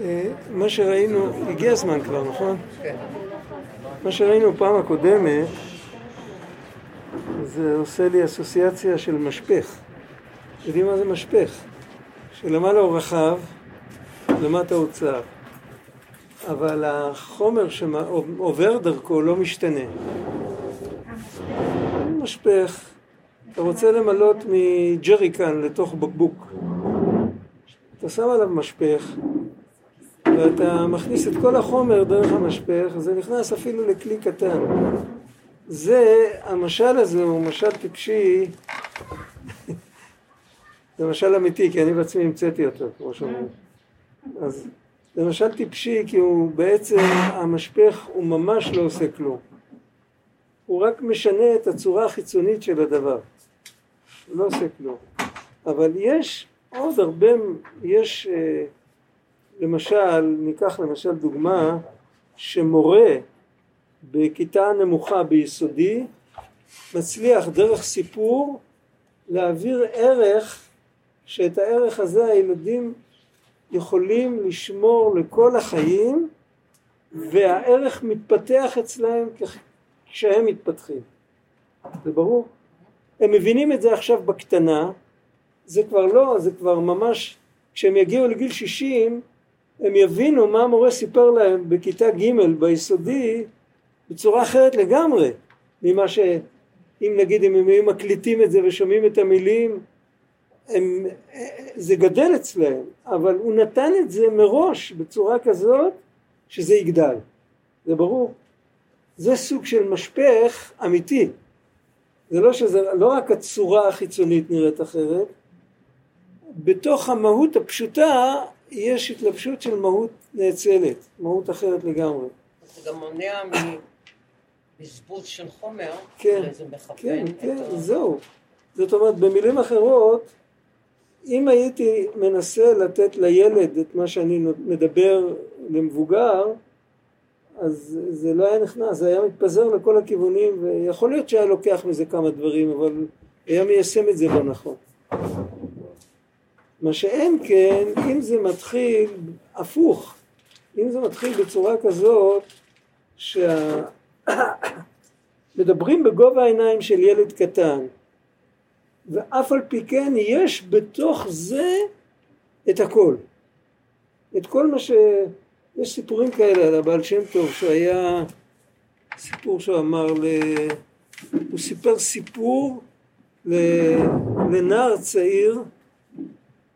אה, מה שראינו, הגיע הזמן כבר, נכון? כן. מה שראינו פעם הקודמת זה עושה לי אסוציאציה של משפך. יודעים מה זה משפך? שלמעלה הוא רחב, למטה הוא צר. אבל החומר שעובר דרכו לא משתנה. משפך, אתה רוצה למלות מג'ריקן לתוך בקבוק. אתה שם עליו משפך, ואתה מכניס את כל החומר דרך המשפך, זה נכנס אפילו לכלי קטן. זה, המשל הזה הוא משל טיפשי, זה משל אמיתי, כי אני בעצמי המצאתי אותו, כמו שאומרים. אז זה משל טיפשי, כי הוא בעצם, המשפך הוא ממש לא עושה כלום. הוא רק משנה את הצורה החיצונית של הדבר. הוא לא עושה כלום. אבל יש עוד הרבה, יש אה, למשל, ניקח למשל דוגמה שמורה בכיתה נמוכה ביסודי מצליח דרך סיפור להעביר ערך שאת הערך הזה הילדים יכולים לשמור לכל החיים והערך מתפתח אצלהם כשהם מתפתחים. זה ברור? הם מבינים את זה עכשיו בקטנה, זה כבר לא, זה כבר ממש, כשהם יגיעו לגיל 60 הם יבינו מה המורה סיפר להם בכיתה ג' ביסודי בצורה אחרת לגמרי ממה שאם נגיד אם הם היו מקליטים את זה ושומעים את המילים הם, זה גדל אצלהם אבל הוא נתן את זה מראש בצורה כזאת שזה יגדל. זה ברור. זה סוג של משפך אמיתי זה לא שזה לא רק הצורה החיצונית נראית אחרת בתוך המהות הפשוטה יש התלבשות של מהות נאצלת, מהות אחרת לגמרי. זה גם מונע מבזבוז של חומר, כן, זה מכוון כן, כן, זהו. זאת אומרת, במילים אחרות, אם הייתי מנסה לתת לילד את מה שאני מדבר למבוגר, אז זה לא היה נכנס, זה היה מתפזר לכל הכיוונים, ויכול להיות שהיה לוקח מזה כמה דברים, אבל היה מיישם את זה לא נכון. מה שאין כן, אם זה מתחיל הפוך, אם זה מתחיל בצורה כזאת שמדברים שה... בגובה העיניים של ילד קטן ואף על פי כן יש בתוך זה את הכל. את כל מה ש... יש סיפורים כאלה על הבעל שם טוב שהיה סיפור שהוא אמר ל... הוא סיפר סיפור לנער צעיר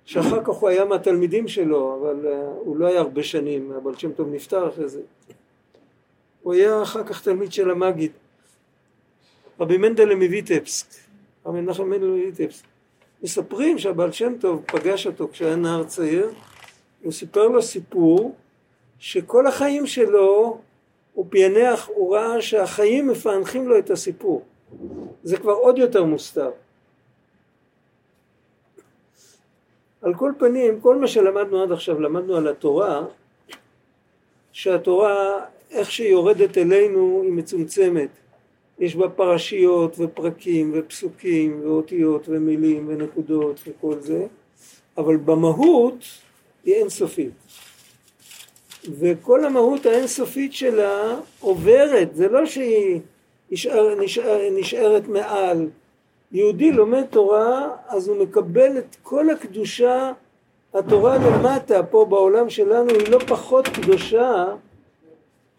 שאחר כך הוא היה מהתלמידים שלו, אבל uh, הוא לא היה הרבה שנים, הבעל שם טוב נפטר אחרי זה. הוא היה אחר כך תלמיד של המגיד. רבי מנדלה מויטבסק, רבי מנחם מנדלה מויטבסק. מספרים שהבעל שם טוב פגש אותו כשהיה נער צעיר, הוא סיפר לו סיפור שכל החיים שלו הוא פענח, הוא ראה שהחיים מפענחים לו את הסיפור. זה כבר עוד יותר מוסתר. על כל פנים, כל מה שלמדנו עד עכשיו, למדנו על התורה, שהתורה, איך שהיא יורדת אלינו, היא מצומצמת. יש בה פרשיות ופרקים ופסוקים ואותיות ומילים ונקודות וכל זה, אבל במהות היא אינסופית. וכל המהות האינסופית שלה עוברת, זה לא שהיא נשאר, נשאר, נשארת מעל, יהודי לומד תורה אז הוא מקבל את כל הקדושה התורה למטה פה בעולם שלנו היא לא פחות קדושה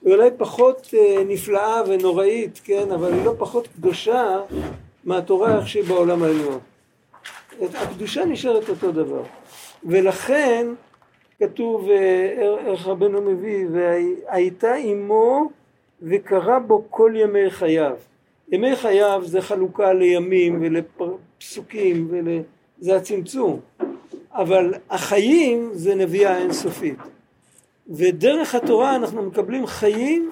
היא אולי פחות אה, נפלאה ונוראית כן אבל היא לא פחות קדושה מהתורה איך שהיא בעולם העליון. הקדושה נשארת אותו דבר. ולכן כתוב אה, איך רבנו מביא והייתה עמו וקרא בו כל ימי חייו. ימי חייו זה חלוקה לימים ולפסוקים ול... זה הצמצום. אבל החיים זה נביאה אינסופית. ודרך התורה אנחנו מקבלים חיים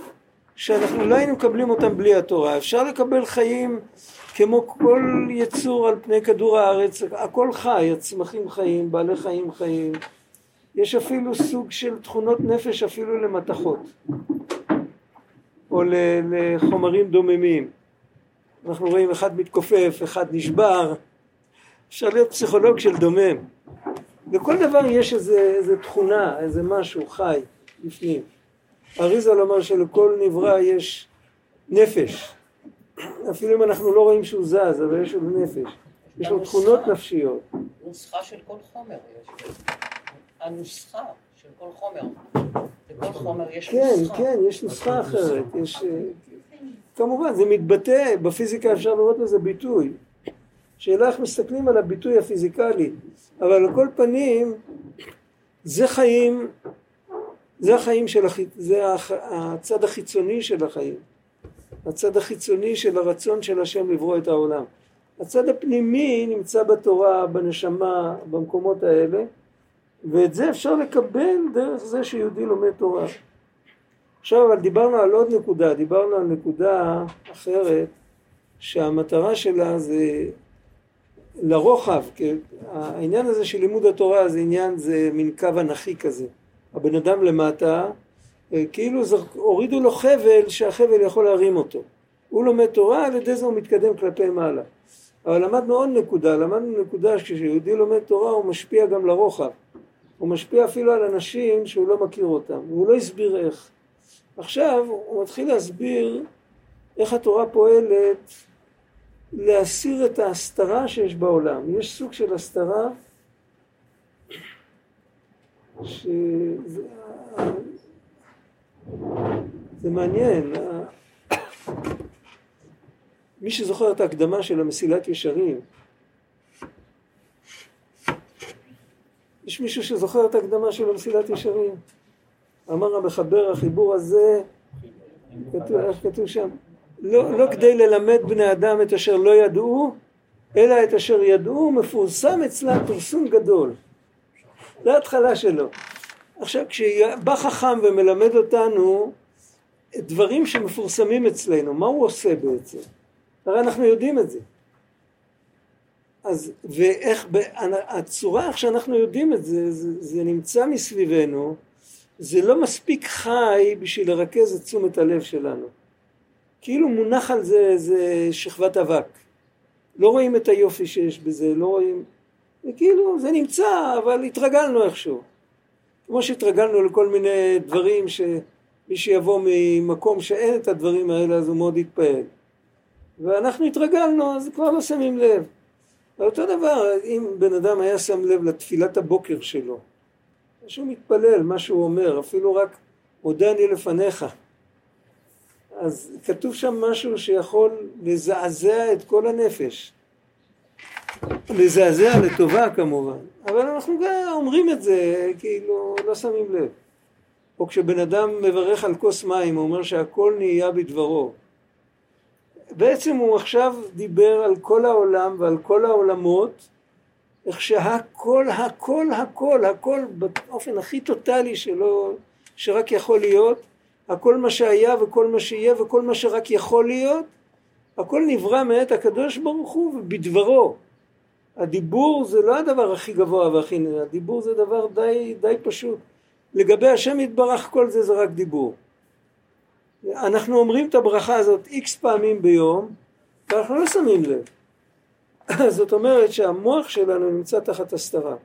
שאנחנו לא היינו מקבלים אותם בלי התורה. אפשר לקבל חיים כמו כל יצור על פני כדור הארץ הכל חי הצמחים חיים בעלי חיים חיים יש אפילו סוג של תכונות נפש אפילו למתכות או לחומרים דוממים אנחנו רואים אחד מתכופף, אחד נשבר, אפשר להיות פסיכולוג של דומם. לכל דבר יש איזה, איזה תכונה, איזה משהו חי בפנים. אריזל אומר שלכל נברא יש נפש. אפילו אם אנחנו לא רואים שהוא זז, אבל יש לו נפש. יש לו תכונות נפשיות. נוסחה של כל חומר יש. הנוסחה של כל חומר. לכל חומר יש כן, נוסחה. כן, יש נוסחה אחרת. יש, אה, כמובן, זה מתבטא, בפיזיקה אפשר לראות לזה ביטוי. שאלה איך מסתכלים על הביטוי הפיזיקלי, אבל על כל פנים, זה חיים, זה החיים של, הח... זה הח... הצד החיצוני של החיים. הצד החיצוני של הרצון של השם לברוא את העולם. הצד הפנימי נמצא בתורה, בנשמה, במקומות האלה, ואת זה אפשר לקבל דרך זה שיהודי לומד תורה. עכשיו אבל דיברנו על עוד נקודה, דיברנו על נקודה אחרת שהמטרה שלה זה לרוחב, כי העניין הזה של לימוד התורה זה עניין, זה מין קו אנכי כזה. הבן אדם למטה, אה, כאילו זר, הורידו לו חבל שהחבל יכול להרים אותו. הוא לומד תורה, על ידי זה הוא מתקדם כלפי מעלה. אבל למדנו עוד נקודה, למדנו נקודה שכשיהודי לומד תורה הוא משפיע גם לרוחב. הוא משפיע אפילו על אנשים שהוא לא מכיר אותם, והוא לא הסביר איך. עכשיו הוא מתחיל להסביר איך התורה פועלת להסיר את ההסתרה שיש בעולם. יש סוג של הסתרה שזה זה מעניין. מי שזוכר את ההקדמה של המסילת ישרים, יש מישהו שזוכר את ההקדמה של המסילת ישרים? אמר המחבר, החיבור הזה, כתוב, איך כתוב שם? לא, לא כדי ללמד בני אדם את אשר לא ידעו, אלא את אשר ידעו, מפורסם אצלם פרסום גדול. זה ההתחלה שלו. עכשיו, כשבא חכם ומלמד אותנו דברים שמפורסמים אצלנו, מה הוא עושה בעצם? הרי אנחנו יודעים את זה. אז ואיך, הצורה איך שאנחנו יודעים את זה, זה, זה נמצא מסביבנו, זה לא מספיק חי בשביל לרכז את תשומת הלב שלנו. כאילו מונח על זה איזה שכבת אבק. לא רואים את היופי שיש בזה, לא רואים... וכאילו זה נמצא, אבל התרגלנו איכשהו. כמו שהתרגלנו לכל מיני דברים שמי שיבוא ממקום שאין את הדברים האלה אז הוא מאוד יתפעל. ואנחנו התרגלנו אז כבר לא שמים לב. אותו דבר אם בן אדם היה שם לב לתפילת הבוקר שלו, שהוא מתפלל, מה שהוא אומר, אפילו רק מודה אני לפניך. אז כתוב שם משהו שיכול לזעזע את כל הנפש. לזעזע לטובה כמובן, אבל אנחנו גם אומרים את זה, כאילו לא שמים לב. או כשבן אדם מברך על כוס מים, הוא אומר שהכל נהיה בדברו. בעצם הוא עכשיו דיבר על כל העולם ועל כל העולמות, איך שהכל, הכל, הכל, הכל באופן הכי טוטאלי שלא, שרק יכול להיות, הכל מה שהיה וכל מה שיהיה וכל מה שרק יכול להיות, הכל נברא מאת הקדוש ברוך הוא ובדברו. הדיבור זה לא הדבר הכי גבוה והכי נראה, הדיבור זה דבר די, די פשוט. לגבי השם יתברך כל זה זה רק דיבור. אנחנו אומרים את הברכה הזאת איקס פעמים ביום ואנחנו לא שמים לב. זאת אומרת שהמוח שלנו נמצא תחת הסתרה.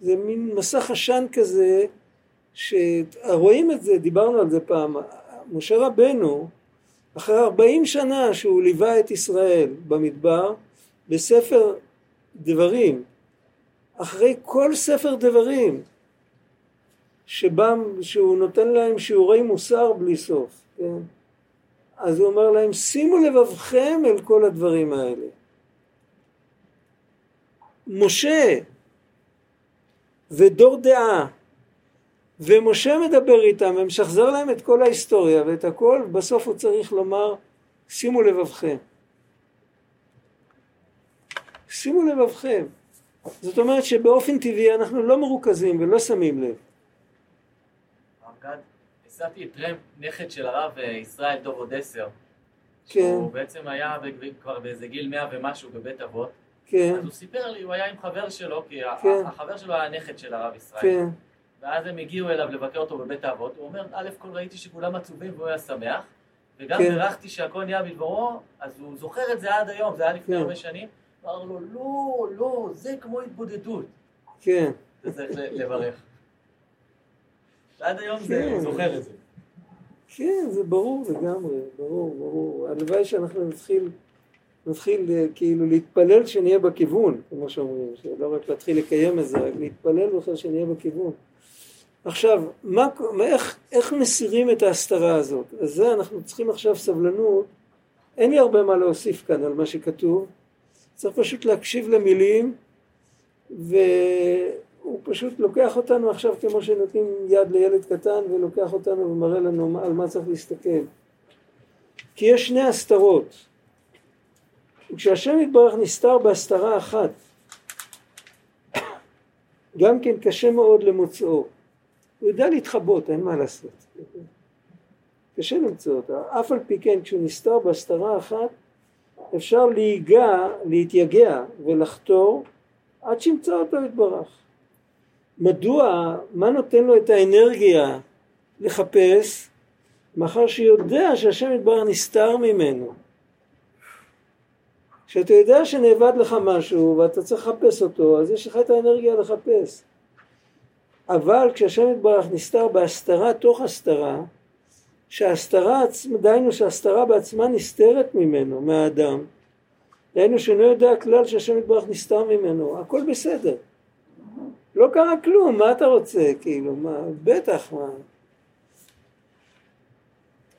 זה מין מסך עשן כזה שרואים את זה, דיברנו על זה פעם, משה רבנו אחרי ארבעים שנה שהוא ליווה את ישראל במדבר בספר דברים, אחרי כל ספר דברים שבא, שהוא נותן להם שיעורי מוסר בלי סוף, כן? אז הוא אומר להם שימו לבבכם אל כל הדברים האלה. משה ודור דעה ומשה מדבר איתם ומשחזר להם את כל ההיסטוריה ואת הכל, בסוף הוא צריך לומר שימו לבבכם. שימו לבבכם. זאת אומרת שבאופן טבעי אנחנו לא מרוכזים ולא שמים לב. הסעתי את רם, נכד של הרב אה, ישראל דוב אודסר. כן. שהוא בעצם היה כבר באיזה גיל מאה ומשהו בבית אבות. כן. אז הוא סיפר לי, הוא היה עם חבר שלו, כי כן. החבר שלו היה נכד של הרב ישראל. כן, ואז הם הגיעו אליו לבקר אותו בבית האבות, הוא אומר, א' כל ראיתי שכולם עצובים והוא היה שמח, וגם כן. בירכתי שהכל נהיה בדברו, אז הוא זוכר את זה עד היום, זה היה לפני כן. הרבה שנים, אמר לו, לא, לא, זה כמו התבודדות. כן. צריך לברך. ועד היום זה, כן. זוכר את זה. כן, זה ברור לגמרי, ברור, ברור. הלוואי שאנחנו נתחיל, נתחיל אה, כאילו להתפלל שנהיה בכיוון, כמו שאומרים, שלא רק להתחיל לקיים את זה, רק להתפלל בכלל שנהיה בכיוון. עכשיו, מה, מה- איך, איך מסירים את ההסתרה הזאת? אז זה אנחנו צריכים עכשיו סבלנות. אין לי הרבה מה להוסיף כאן על מה שכתוב. צריך פשוט להקשיב למילים, והוא פשוט לוקח אותנו עכשיו כמו שנותנים יד לילד קטן ולוקח אותנו ומראה לנו על מה צריך להסתכל. כי יש שני הסתרות. וכשהשם יתברך נסתר בהסתרה אחת, גם כן קשה מאוד למוצאו. הוא יודע להתחבות, אין מה לעשות. קשה למצוא אותה. אף על פי כן, כשהוא נסתר בהסתרה אחת, אפשר להיגע, להתייגע ולחתור עד שימצא אותו יתברך. מדוע, מה נותן לו את האנרגיה לחפש? מאחר שיודע שהשם יתברך נסתר ממנו. כשאתה יודע שנאבד לך משהו ואתה צריך לחפש אותו, אז יש לך את האנרגיה לחפש. אבל כשהשם יתברך נסתר בהסתרה תוך הסתרה, שההסתרה, דהיינו שההסתרה בעצמה נסתרת ממנו, מהאדם, דהיינו שאינו יודע כלל שהשם יתברך נסתר ממנו, הכל בסדר. לא קרה כלום, מה אתה רוצה, כאילו, מה, בטח, מה.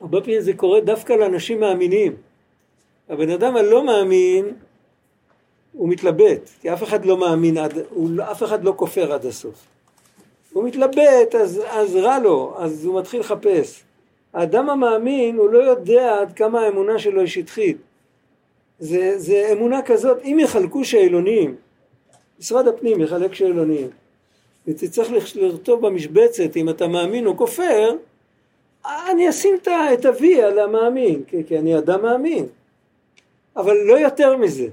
הרבה פעמים זה קורה דווקא לאנשים מאמינים. הבן אדם הלא מאמין, הוא מתלבט, כי אף אחד לא מאמין, עד, הוא, לא- אף אחד לא כופר עד הסוף. הוא מתלבט, אז, אז רע לו, אז הוא מתחיל לחפש. האדם המאמין, הוא לא יודע עד כמה האמונה שלו היא שטחית. זה, זה אמונה כזאת, אם יחלקו שאלונים, משרד הפנים יחלק שאלונים, ותצטרך לרטוב במשבצת אם אתה מאמין או כופר, אני אשים את ה-V על המאמין, כי, כי אני אדם מאמין. אבל לא יותר מזה.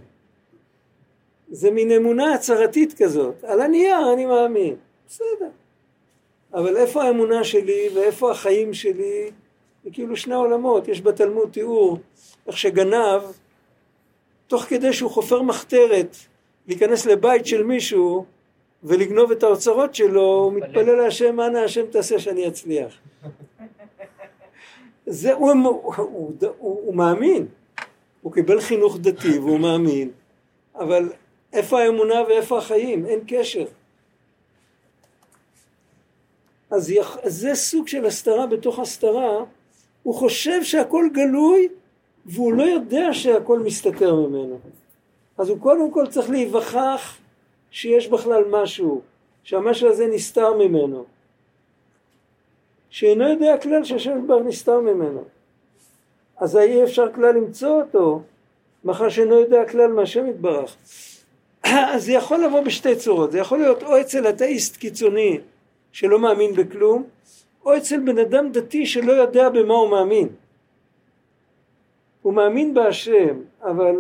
זה מין אמונה הצהרתית כזאת. על הנייר אני מאמין. בסדר. אבל איפה האמונה שלי ואיפה החיים שלי? זה כאילו שני עולמות. יש בתלמוד תיאור איך שגנב, תוך כדי שהוא חופר מחתרת להיכנס לבית של מישהו ולגנוב את האוצרות שלו, הוא מתפלל להשם, אנא השם תעשה שאני אצליח. זה, הוא, הוא, הוא, הוא, הוא מאמין, הוא קיבל חינוך דתי והוא מאמין, אבל איפה האמונה ואיפה החיים? אין קשר. אז יח, זה סוג של הסתרה בתוך הסתרה, הוא חושב שהכל גלוי והוא לא יודע שהכל מסתתר ממנו. אז הוא קודם כל צריך להיווכח שיש בכלל משהו, שהמשהו הזה נסתר ממנו. שאינו יודע כלל שהשם יתברך נסתר ממנו. אז אי אפשר כלל למצוא אותו, מאחר שאינו יודע כלל מהשם יתברך. אז זה יכול לבוא בשתי צורות, זה יכול להיות או אצל אתאיסט קיצוני שלא מאמין בכלום, או אצל בן אדם דתי שלא יודע במה הוא מאמין. הוא מאמין בהשם, אבל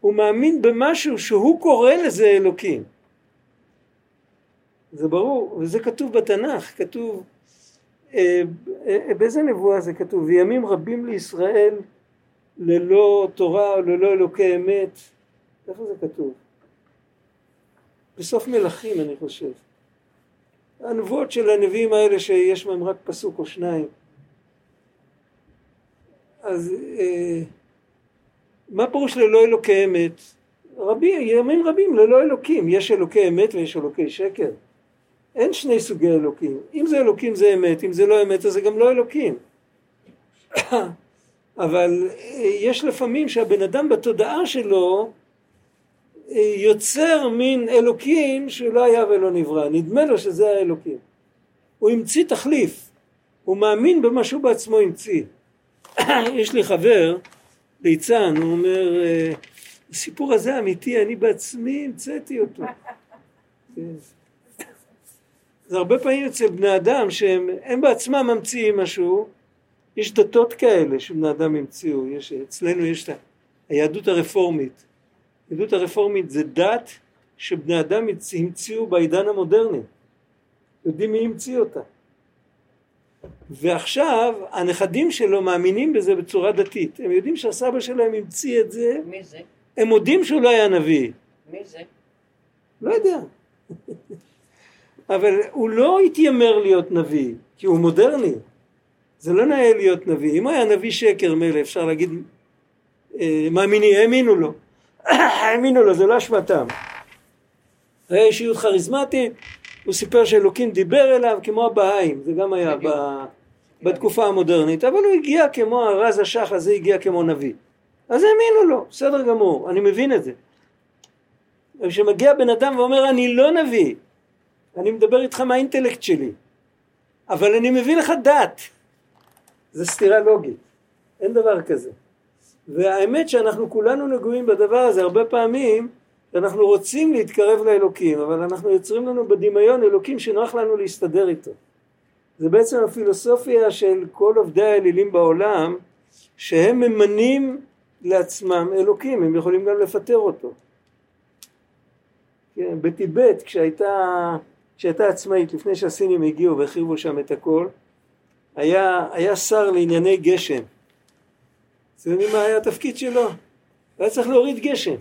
הוא מאמין במשהו שהוא קורא לזה אלוקים. זה ברור, וזה כתוב בתנ"ך, כתוב, אה, אה, באיזה נבואה זה כתוב? וימים רבים לישראל ללא תורה וללא אלוקי אמת. איפה זה כתוב? בסוף מלכים אני חושב. הנבואות של הנביאים האלה שיש בהם רק פסוק או שניים. אז אה, מה פירוש ללא אלוקי אמת? רבים, ימים רבים ללא אלוקים, יש אלוקי אמת ויש אלוקי שקר. אין שני סוגי אלוקים. אם זה אלוקים זה אמת, אם זה לא אמת אז זה גם לא אלוקים. אבל אה, יש לפעמים שהבן אדם בתודעה שלו אה, יוצר מין אלוקים שהוא לא היה ולא נברא, נדמה לו שזה האלוקים. הוא המציא תחליף, הוא מאמין במה שהוא בעצמו המציא. יש לי חבר, ליצן, הוא אומר, אה, הסיפור הזה אמיתי, אני בעצמי המצאתי אותו. כן. זה הרבה פעמים אצל בני אדם שהם הם בעצמם ממציאים משהו, יש דתות כאלה שבני אדם המציאו, יש, אצלנו יש את היהדות הרפורמית. היהדות הרפורמית זה דת שבני אדם המציאו בעידן המודרני. יודעים מי המציא אותה. ועכשיו הנכדים שלו מאמינים בזה בצורה דתית. הם יודעים שהסבא שלהם המציא את זה, מי זה? הם מודים שהוא לא היה נביא. מי זה? לא יודע. אבל הוא לא התיימר להיות נביא, כי הוא מודרני. זה לא נאה להיות נביא. אם היה נביא שקר מילא, אפשר להגיד, אה, מאמינים, האמינו לו. האמינו לו, זה לא אשמתם. היה אישיות כריזמטית, הוא סיפר שאלוקים דיבר אליו כמו הבהאים, זה גם היה ב, בתקופה המודרנית, אבל הוא הגיע כמו הרז השח הזה הגיע כמו נביא. אז האמינו לו, בסדר גמור, אני מבין את זה. כשמגיע בן אדם ואומר אני לא נביא, אני מדבר איתך מהאינטלקט שלי, אבל אני מביא לך דת, זה סתירה לוגית, אין דבר כזה. והאמת שאנחנו כולנו נגועים בדבר הזה הרבה פעמים אנחנו רוצים להתקרב לאלוקים אבל אנחנו יוצרים לנו בדמיון אלוקים שנוח לנו להסתדר איתו זה בעצם הפילוסופיה של כל עובדי האלילים בעולם שהם ממנים לעצמם אלוקים הם יכולים גם לפטר אותו כן, בטיבט כשהייתה, כשהייתה עצמאית לפני שהסינים הגיעו והחריבו שם את הכל היה, היה שר לענייני גשם אתם יודעים מה היה התפקיד שלו? היה צריך להוריד גשם.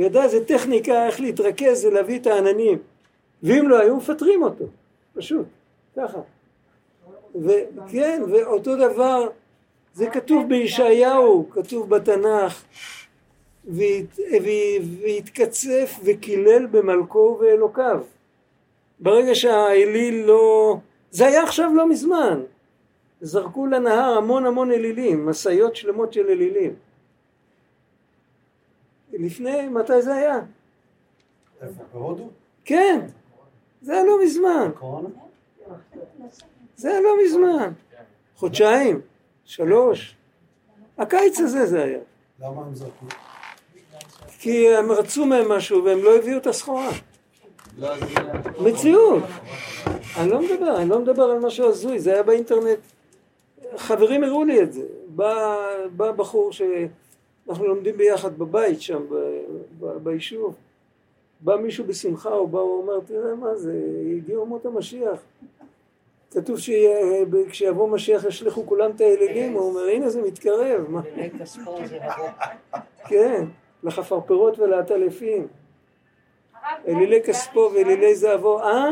הוא ידע איזה טכניקה איך להתרכז ולהביא את העננים. ואם לא היו מפטרים אותו, פשוט, ככה. וכן, ואותו דבר, זה כתוב בישעיהו, כתוב בתנ"ך, והת, והתקצף וקילל במלכו ובאלוקיו. ברגע שהאליל לא... זה היה עכשיו לא מזמן. זרקו לנהר המון המון אלילים, משאיות שלמות של אלילים. לפני, מתי זה היה? בהודו? כן, זה היה לא מזמן. זה היה לא מזמן. חודשיים, שלוש. הקיץ הזה זה היה. למה הם זרקו? כי הם רצו מהם משהו והם לא הביאו את הסחורה. מציאות. אני לא מדבר, אני לא מדבר על משהו הזוי, זה היה באינטרנט. חברים הראו לי את זה. בא, בא בחור שאנחנו לומדים ביחד בבית שם, ב, ב, ביישוב. בא מישהו בשמחה, הוא בא, הוא אומר, תראה מה זה, הגיעו אומות המשיח. כתוב שכשיבוא משיח ישליכו כולם את האלילים, הוא אומר, הנה זה מתקרב. מה? כן, לחפרפרות ולעטלפים. אלילי כספו ואלילי זהבו. אה?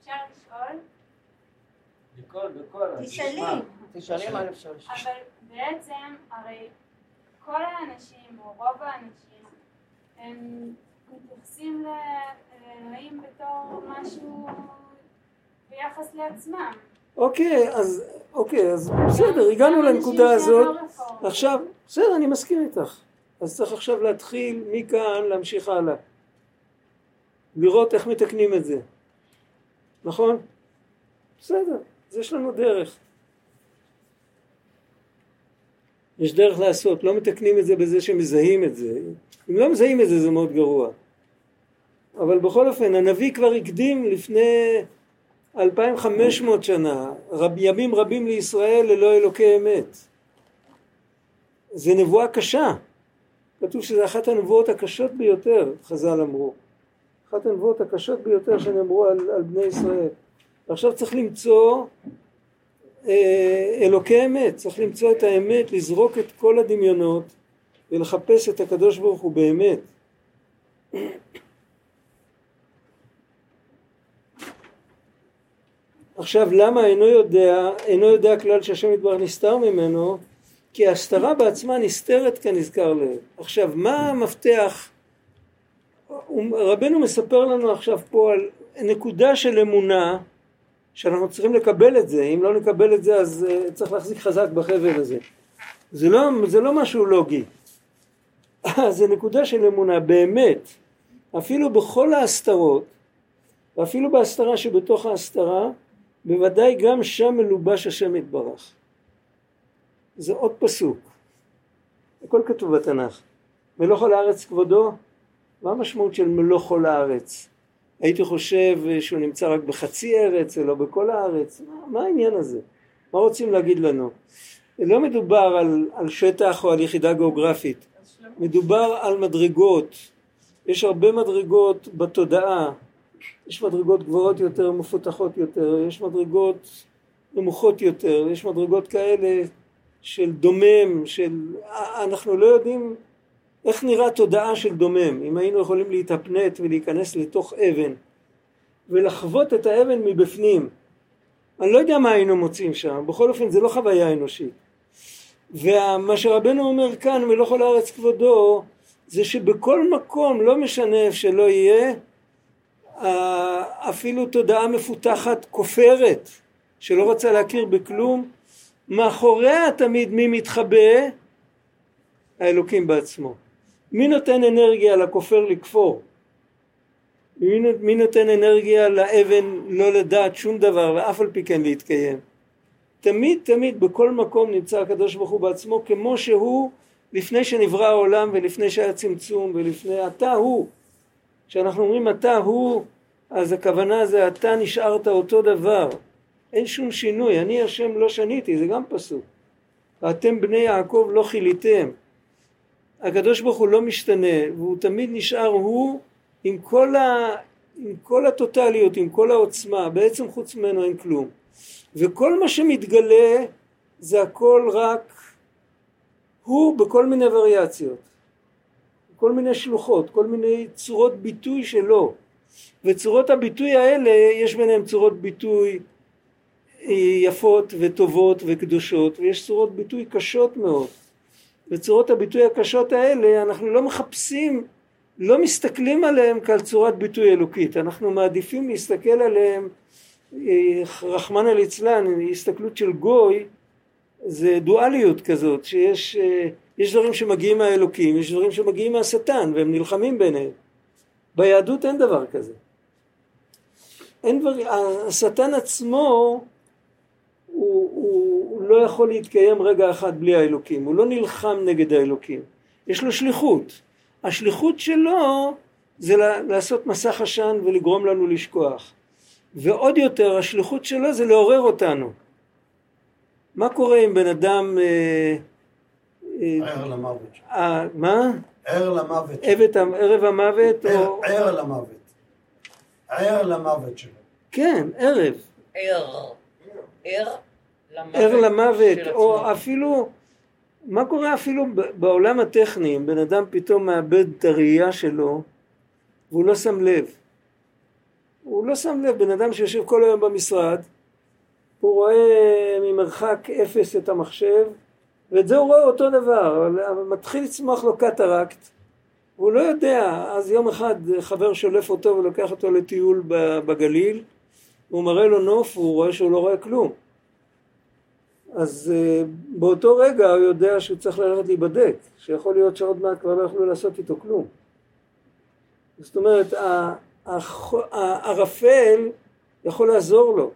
אפשר לשאול? בקול, בקול. תשאלי. תשאלי מה אפשר לשאול. אבל בעצם, הרי כל האנשים, או רוב האנשים, הם מתייחסים לאלוהים בתור משהו ביחס לעצמם. אוקיי, אז, אוקיי, אז בסדר, הגענו לנקודה הזאת. עכשיו, בסדר, אני מסכים איתך. אז צריך עכשיו להתחיל מכאן להמשיך הלאה. לראות איך מתקנים את זה. נכון? בסדר, אז יש לנו דרך. יש דרך לעשות, לא מתקנים את זה בזה שמזהים את זה. אם לא מזהים את זה זה מאוד גרוע. אבל בכל אופן, הנביא כבר הקדים לפני 2500 שנה, רב, ימים רבים לישראל ללא אלוקי אמת. זה נבואה קשה. כתוב שזו אחת הנבואות הקשות ביותר, חז"ל אמרו. אחת הנבואות הקשות ביותר שנאמרו על, על בני ישראל. ועכשיו צריך למצוא אלוקי אמת, צריך למצוא את האמת, לזרוק את כל הדמיונות ולחפש את הקדוש ברוך הוא באמת. עכשיו למה אינו יודע, אינו יודע כלל שהשם יתברך נסתר ממנו? כי ההסתרה בעצמה נסתרת כנזכר לב. עכשיו מה המפתח? רבנו מספר לנו עכשיו פה על נקודה של אמונה שאנחנו צריכים לקבל את זה, אם לא נקבל את זה אז uh, צריך להחזיק חזק בחבל הזה. זה לא, זה לא משהו לוגי, זה נקודה של אמונה, באמת, אפילו בכל ההסתרות, ואפילו בהסתרה שבתוך ההסתרה, בוודאי גם שם מלובש השם יתברך. זה עוד פסוק, הכל כתוב בתנ"ך. מלוך על הארץ כבודו, מה המשמעות של מלוך כל הארץ? הייתי חושב שהוא נמצא רק בחצי ארץ ולא בכל הארץ, מה, מה העניין הזה? מה רוצים להגיד לנו? לא מדובר על, על שטח או על יחידה גיאוגרפית, מדובר על מדרגות, יש הרבה מדרגות בתודעה, יש מדרגות גבוהות יותר, מפותחות יותר, יש מדרגות נמוכות יותר, יש מדרגות כאלה של דומם, של... אנחנו לא יודעים איך נראה תודעה של דומם, אם היינו יכולים להתאפנט ולהיכנס לתוך אבן ולחוות את האבן מבפנים. אני לא יודע מה היינו מוצאים שם, בכל אופן זה לא חוויה אנושית. ומה שרבנו אומר כאן ולא כל הארץ כבודו זה שבכל מקום לא משנה איפה שלא יהיה אפילו תודעה מפותחת כופרת שלא רוצה להכיר בכלום מאחוריה תמיד מי מתחבא? האלוקים בעצמו. מי נותן אנרגיה לכופר לכפור? מי, מי נותן אנרגיה לאבן לא לדעת שום דבר ואף על פי כן להתקיים? תמיד תמיד בכל מקום נמצא הקדוש ברוך הוא בעצמו כמו שהוא לפני שנברא העולם ולפני שהיה צמצום ולפני אתה הוא. כשאנחנו אומרים אתה הוא אז הכוונה זה אתה נשארת אותו דבר. אין שום שינוי. אני השם לא שניתי זה גם פסוק. ואתם בני יעקב לא חיליתם הקדוש ברוך הוא לא משתנה והוא תמיד נשאר הוא עם כל, ה, עם כל הטוטליות עם כל העוצמה בעצם חוץ ממנו אין כלום. וכל מה שמתגלה זה הכל רק הוא בכל מיני וריאציות, כל מיני שלוחות, כל מיני צורות ביטוי שלו. וצורות הביטוי האלה יש ביניהם צורות ביטוי יפות וטובות וקדושות ויש צורות ביטוי קשות מאוד וצורות הביטוי הקשות האלה אנחנו לא מחפשים לא מסתכלים עליהם כעל צורת ביטוי אלוקית. אנחנו מעדיפים להסתכל עליהם אה, רחמנא ליצלן הסתכלות של גוי זה דואליות כזאת שיש אה, יש דברים שמגיעים מהאלוקים יש דברים שמגיעים מהשטן והם נלחמים ביניהם. ביהדות אין דבר כזה. אין דבר, השטן עצמו לא יכול להתקיים רגע אחד בלי האלוקים הוא לא נלחם נגד האלוקים יש לו שליחות השליחות שלו זה לעשות מסך עשן ולגרום לנו לשכוח ועוד יותר השליחות שלו זה לעורר אותנו מה קורה אם בן אדם... אה, אה, ער למוות. אה, מה? ער למוות. ערב המוות או... ער למוות. ער למוות שלו. כן, ערב. ער. ער. ער למוות, או אפילו... מה קורה אפילו בעולם הטכני, אם בן אדם פתאום מאבד את הראייה שלו והוא לא שם לב. הוא לא שם לב, בן אדם שיושב כל היום במשרד הוא רואה ממרחק אפס את המחשב ואת זה הוא רואה אותו דבר, אבל מתחיל לצמוח לו קטרקט והוא לא יודע, אז יום אחד חבר שולף אותו ולוקח אותו לטיול בגליל הוא מראה לו נוף והוא רואה שהוא לא רואה כלום אז uh, באותו רגע הוא יודע שהוא צריך ללכת להיבדק, שיכול להיות שעוד מעט כבר לא יכולו לעשות איתו כלום. זאת אומרת, הערפל יכול לעזור לו.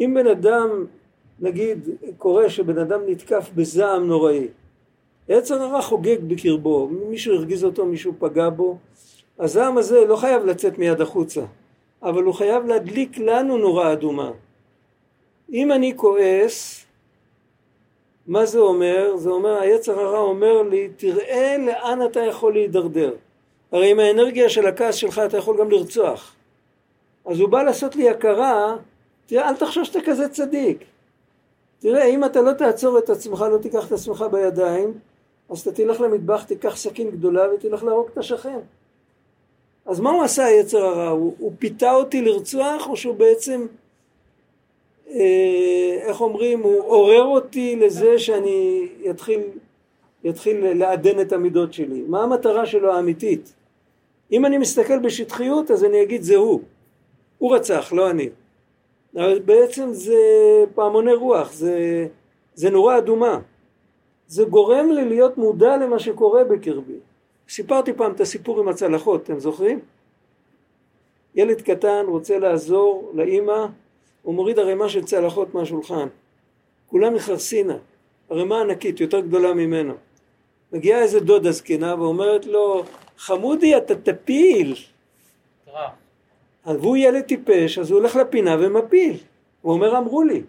אם בן אדם, נגיד, קורה שבן אדם נתקף בזעם נוראי, יצר הרע חוגג בקרבו, מישהו הרגיז אותו, מישהו פגע בו, הזעם הזה לא חייב לצאת מיד החוצה, אבל הוא חייב להדליק לנו נורה אדומה. אם אני כועס, מה זה אומר? זה אומר, היצר הרע אומר לי, תראה לאן אתה יכול להידרדר. הרי עם האנרגיה של הכעס שלך אתה יכול גם לרצוח. אז הוא בא לעשות לי הכרה תראה, אל תחשוב שאתה כזה צדיק. תראה, אם אתה לא תעצור את עצמך, לא תיקח את עצמך בידיים, אז אתה תלך למטבח, תיקח סכין גדולה ותלך להרוג את השכן. אז מה הוא עשה היצר הרע? הוא, הוא פיתה אותי לרצוח, או שהוא בעצם, איך אומרים, הוא עורר אותי לזה שאני יתחיל, יתחיל לעדן את המידות שלי. מה המטרה שלו האמיתית? אם אני מסתכל בשטחיות, אז אני אגיד זה הוא. הוא רצח, לא אני. אבל בעצם זה פעמוני רוח, זה, זה נורה אדומה. זה גורם לי להיות מודע למה שקורה בקרבי. סיפרתי פעם את הסיפור עם הצלחות, אתם זוכרים? ילד קטן רוצה לעזור לאימא, הוא מוריד ערימה של צלחות מהשולחן. כולם מחרסינה, ערימה ענקית, יותר גדולה ממנו. מגיעה איזה דודה זקנה ואומרת לו, חמודי אתה תפיל. והוא ילד טיפש, אז הוא הולך לפינה ומפיל. הוא אומר, אמרו לי.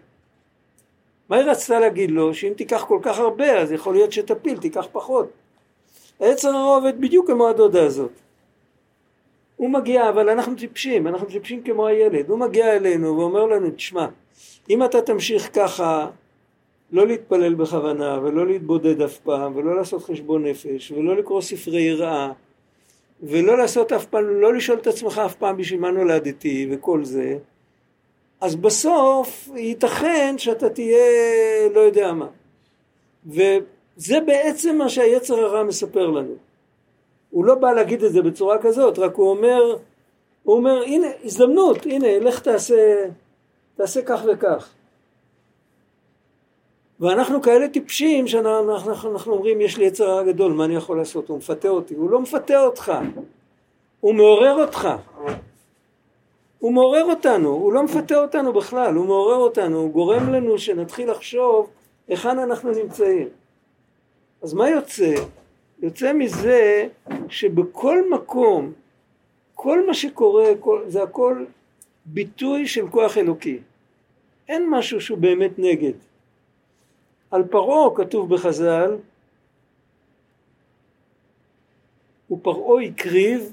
מה היא רצתה להגיד לו? שאם תיקח כל כך הרבה, אז יכול להיות שתפיל, תיקח פחות. היצר הרע עובד בדיוק כמו הדודה הזאת. הוא מגיע, אבל אנחנו טיפשים, אנחנו טיפשים כמו הילד. הוא מגיע אלינו ואומר לנו, תשמע, אם אתה תמשיך ככה לא להתפלל בכוונה ולא להתבודד אף פעם ולא לעשות חשבון נפש ולא לקרוא ספרי יראה ולא לעשות אף פעם, לא לשאול את עצמך אף פעם בשביל מה נולדתי וכל זה אז בסוף ייתכן שאתה תהיה לא יודע מה וזה בעצם מה שהיצר הרע מספר לנו הוא לא בא להגיד את זה בצורה כזאת רק הוא אומר הוא אומר הנה הזדמנות הנה לך תעשה תעשה כך וכך. ואנחנו כאלה טיפשים שאנחנו אנחנו, אנחנו אומרים יש לי יצר גדול מה אני יכול לעשות? הוא מפתה אותי. הוא לא מפתה אותך. הוא מעורר אותך. הוא מעורר אותנו. הוא לא מפתה אותנו בכלל. הוא מעורר אותנו. הוא גורם לנו שנתחיל לחשוב היכן אנחנו נמצאים. אז מה יוצא? יוצא מזה שבכל מקום כל מה שקורה כל, זה הכל ביטוי של כוח אלוקי. אין משהו שהוא באמת נגד. על פרעה כתוב בחז"ל ופרעה הקריב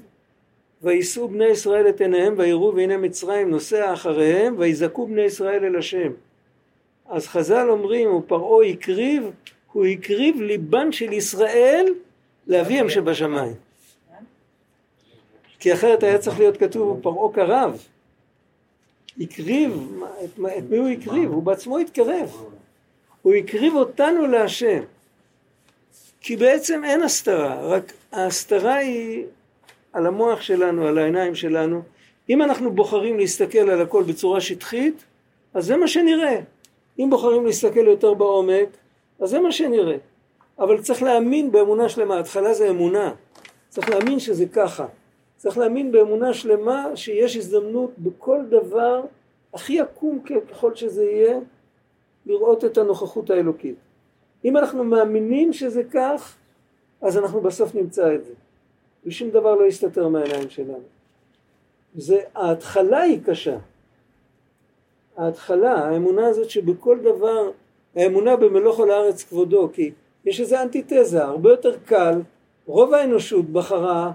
ויישאו בני ישראל את עיניהם ויראו והנה מצרים נוסע אחריהם ויזעקו בני ישראל אל השם. אז חז"ל אומרים ופרעה הקריב הוא הקריב ליבן של ישראל לאביהם שבשמיים. כי אחרת היה צריך להיות כתוב פרעה קרב הקריב, את, את מי הוא הקריב? הוא בעצמו התקרב. הוא הקריב אותנו להשם. כי בעצם אין הסתרה רק ההסתרה היא על המוח שלנו על העיניים שלנו. אם אנחנו בוחרים להסתכל על הכל בצורה שטחית אז זה מה שנראה. אם בוחרים להסתכל יותר בעומק אז זה מה שנראה אבל צריך להאמין באמונה שלמה התחלה זה אמונה צריך להאמין שזה ככה צריך להאמין באמונה שלמה שיש הזדמנות בכל דבר הכי עקום ככל שזה יהיה לראות את הנוכחות האלוקית. אם אנחנו מאמינים שזה כך, אז אנחנו בסוף נמצא את זה. ושום דבר לא יסתתר מהעיניים שלנו. זה, ההתחלה היא קשה. ההתחלה, האמונה הזאת שבכל דבר, האמונה במלוך על הארץ כבודו, כי יש איזה אנטיתזה, הרבה יותר קל, רוב האנושות בחרה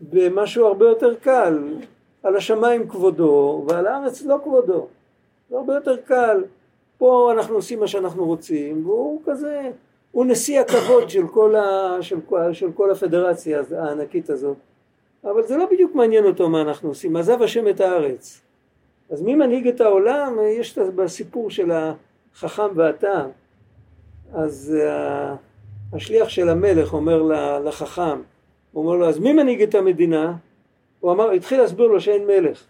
במשהו הרבה יותר קל, על השמיים כבודו ועל הארץ לא כבודו. זה הרבה יותר קל פה אנחנו עושים מה שאנחנו רוצים, והוא כזה, הוא נשיא הכבוד של כל, ה, של, של כל הפדרציה הענקית הזאת, אבל זה לא בדיוק מעניין אותו מה אנחנו עושים, עזב השם את הארץ. אז מי מנהיג את העולם? יש בסיפור של החכם והטעם. אז השליח של המלך אומר לחכם, הוא אומר לו, אז מי מנהיג את המדינה? הוא אמר, התחיל להסביר לו שאין מלך.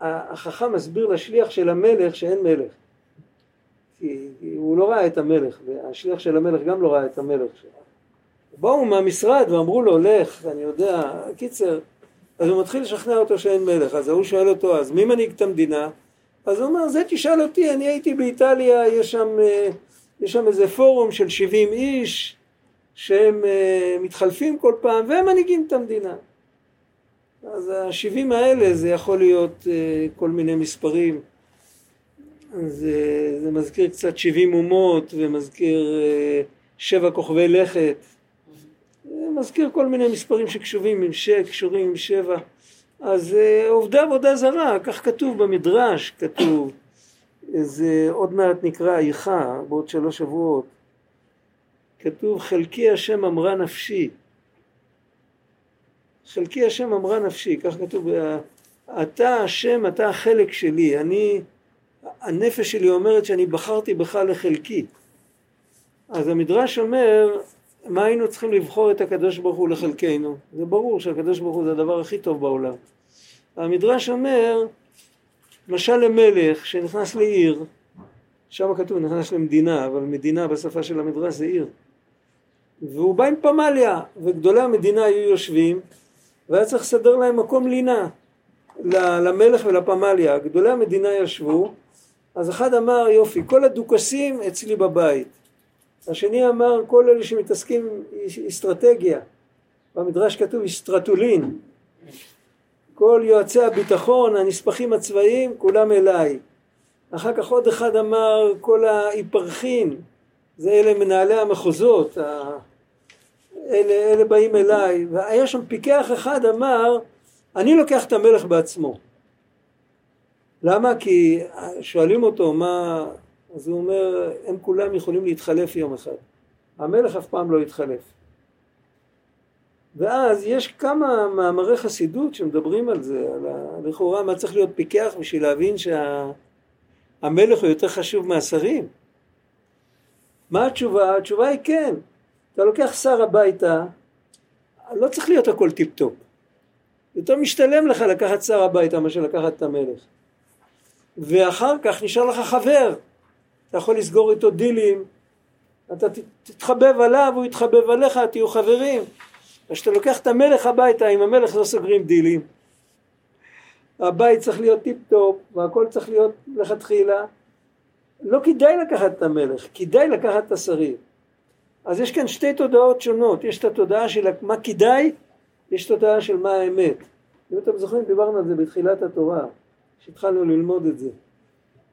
החכם מסביר לשליח של המלך שאין מלך. כי הוא לא ראה את המלך, והשליח של המלך גם לא ראה את המלך. באו מהמשרד ואמרו לו, לך, אני יודע, קיצר, אז הוא מתחיל לשכנע אותו שאין מלך, אז ההוא שואל אותו, אז מי מנהיג את המדינה? אז הוא אומר, זה תשאל אותי, אני הייתי באיטליה, יש שם, אה, יש שם איזה פורום של 70 איש, שהם אה, מתחלפים כל פעם, והם מנהיגים את המדינה. אז השבעים האלה זה יכול להיות אה, כל מיני מספרים. זה, זה מזכיר קצת 70 אומות ומזכיר אה, שבע כוכבי לכת. זה מזכיר כל מיני מספרים שקשורים עם שש, קשורים עם שבע. אז אה, עובדה עבודה זרה, כך כתוב במדרש, כתוב זה עוד מעט נקרא איכה בעוד שלוש שבועות כתוב חלקי השם אמרה נפשי חלקי השם אמרה נפשי, כך כתוב אתה השם אתה החלק שלי, אני הנפש שלי אומרת שאני בחרתי בך לחלקי. אז המדרש אומר, מה היינו צריכים לבחור את הקדוש ברוך הוא לחלקנו? זה ברור שהקדוש ברוך הוא זה הדבר הכי טוב בעולם. המדרש אומר, משל למלך שנכנס לעיר, שם כתוב נכנס למדינה, אבל מדינה בשפה של המדרש זה עיר. והוא בא עם פמליה, וגדולי המדינה היו יושבים, והיה צריך לסדר להם מקום לינה למלך ולפמליה. גדולי המדינה ישבו, אז אחד אמר יופי כל הדוכסים אצלי בבית השני אמר כל אלה שמתעסקים עם אסטרטגיה במדרש כתוב אסטרטולין כל יועצי הביטחון הנספחים הצבאיים כולם אליי אחר כך עוד אחד אמר כל ההיפרחים זה אלה מנהלי המחוזות אלה, אלה באים אליי והיה שם פיקח אחד אמר אני לוקח את המלך בעצמו. למה? כי שואלים אותו מה... אז הוא אומר, הם כולם יכולים להתחלף יום אחד. המלך אף פעם לא יתחלף. ואז יש כמה מאמרי חסידות שמדברים על זה, על ה... לכאורה מה צריך להיות פיקח בשביל להבין שהמלך שה... הוא יותר חשוב מהשרים. מה התשובה? התשובה היא כן. אתה לוקח שר הביתה, לא צריך להיות הכל טיפ טופ. יותר משתלם לך לקחת שר הביתה מאשר לקחת את המלך. ואחר כך נשאר לך חבר, אתה יכול לסגור איתו דילים, אתה תתחבב עליו, הוא יתחבב עליך, תהיו חברים. כשאתה לוקח את המלך הביתה, עם המלך לא סוגרים דילים. הבית צריך להיות טיפ טופ, והכל צריך להיות לכתחילה. לא כדאי לקחת את המלך, כדאי לקחת את השרים. אז יש כאן שתי תודעות שונות, יש את התודעה של מה כדאי, יש תודעה של מה האמת. אם אתם זוכרים, דיברנו על זה בתחילת התורה, כשהתחלנו ללמוד את זה.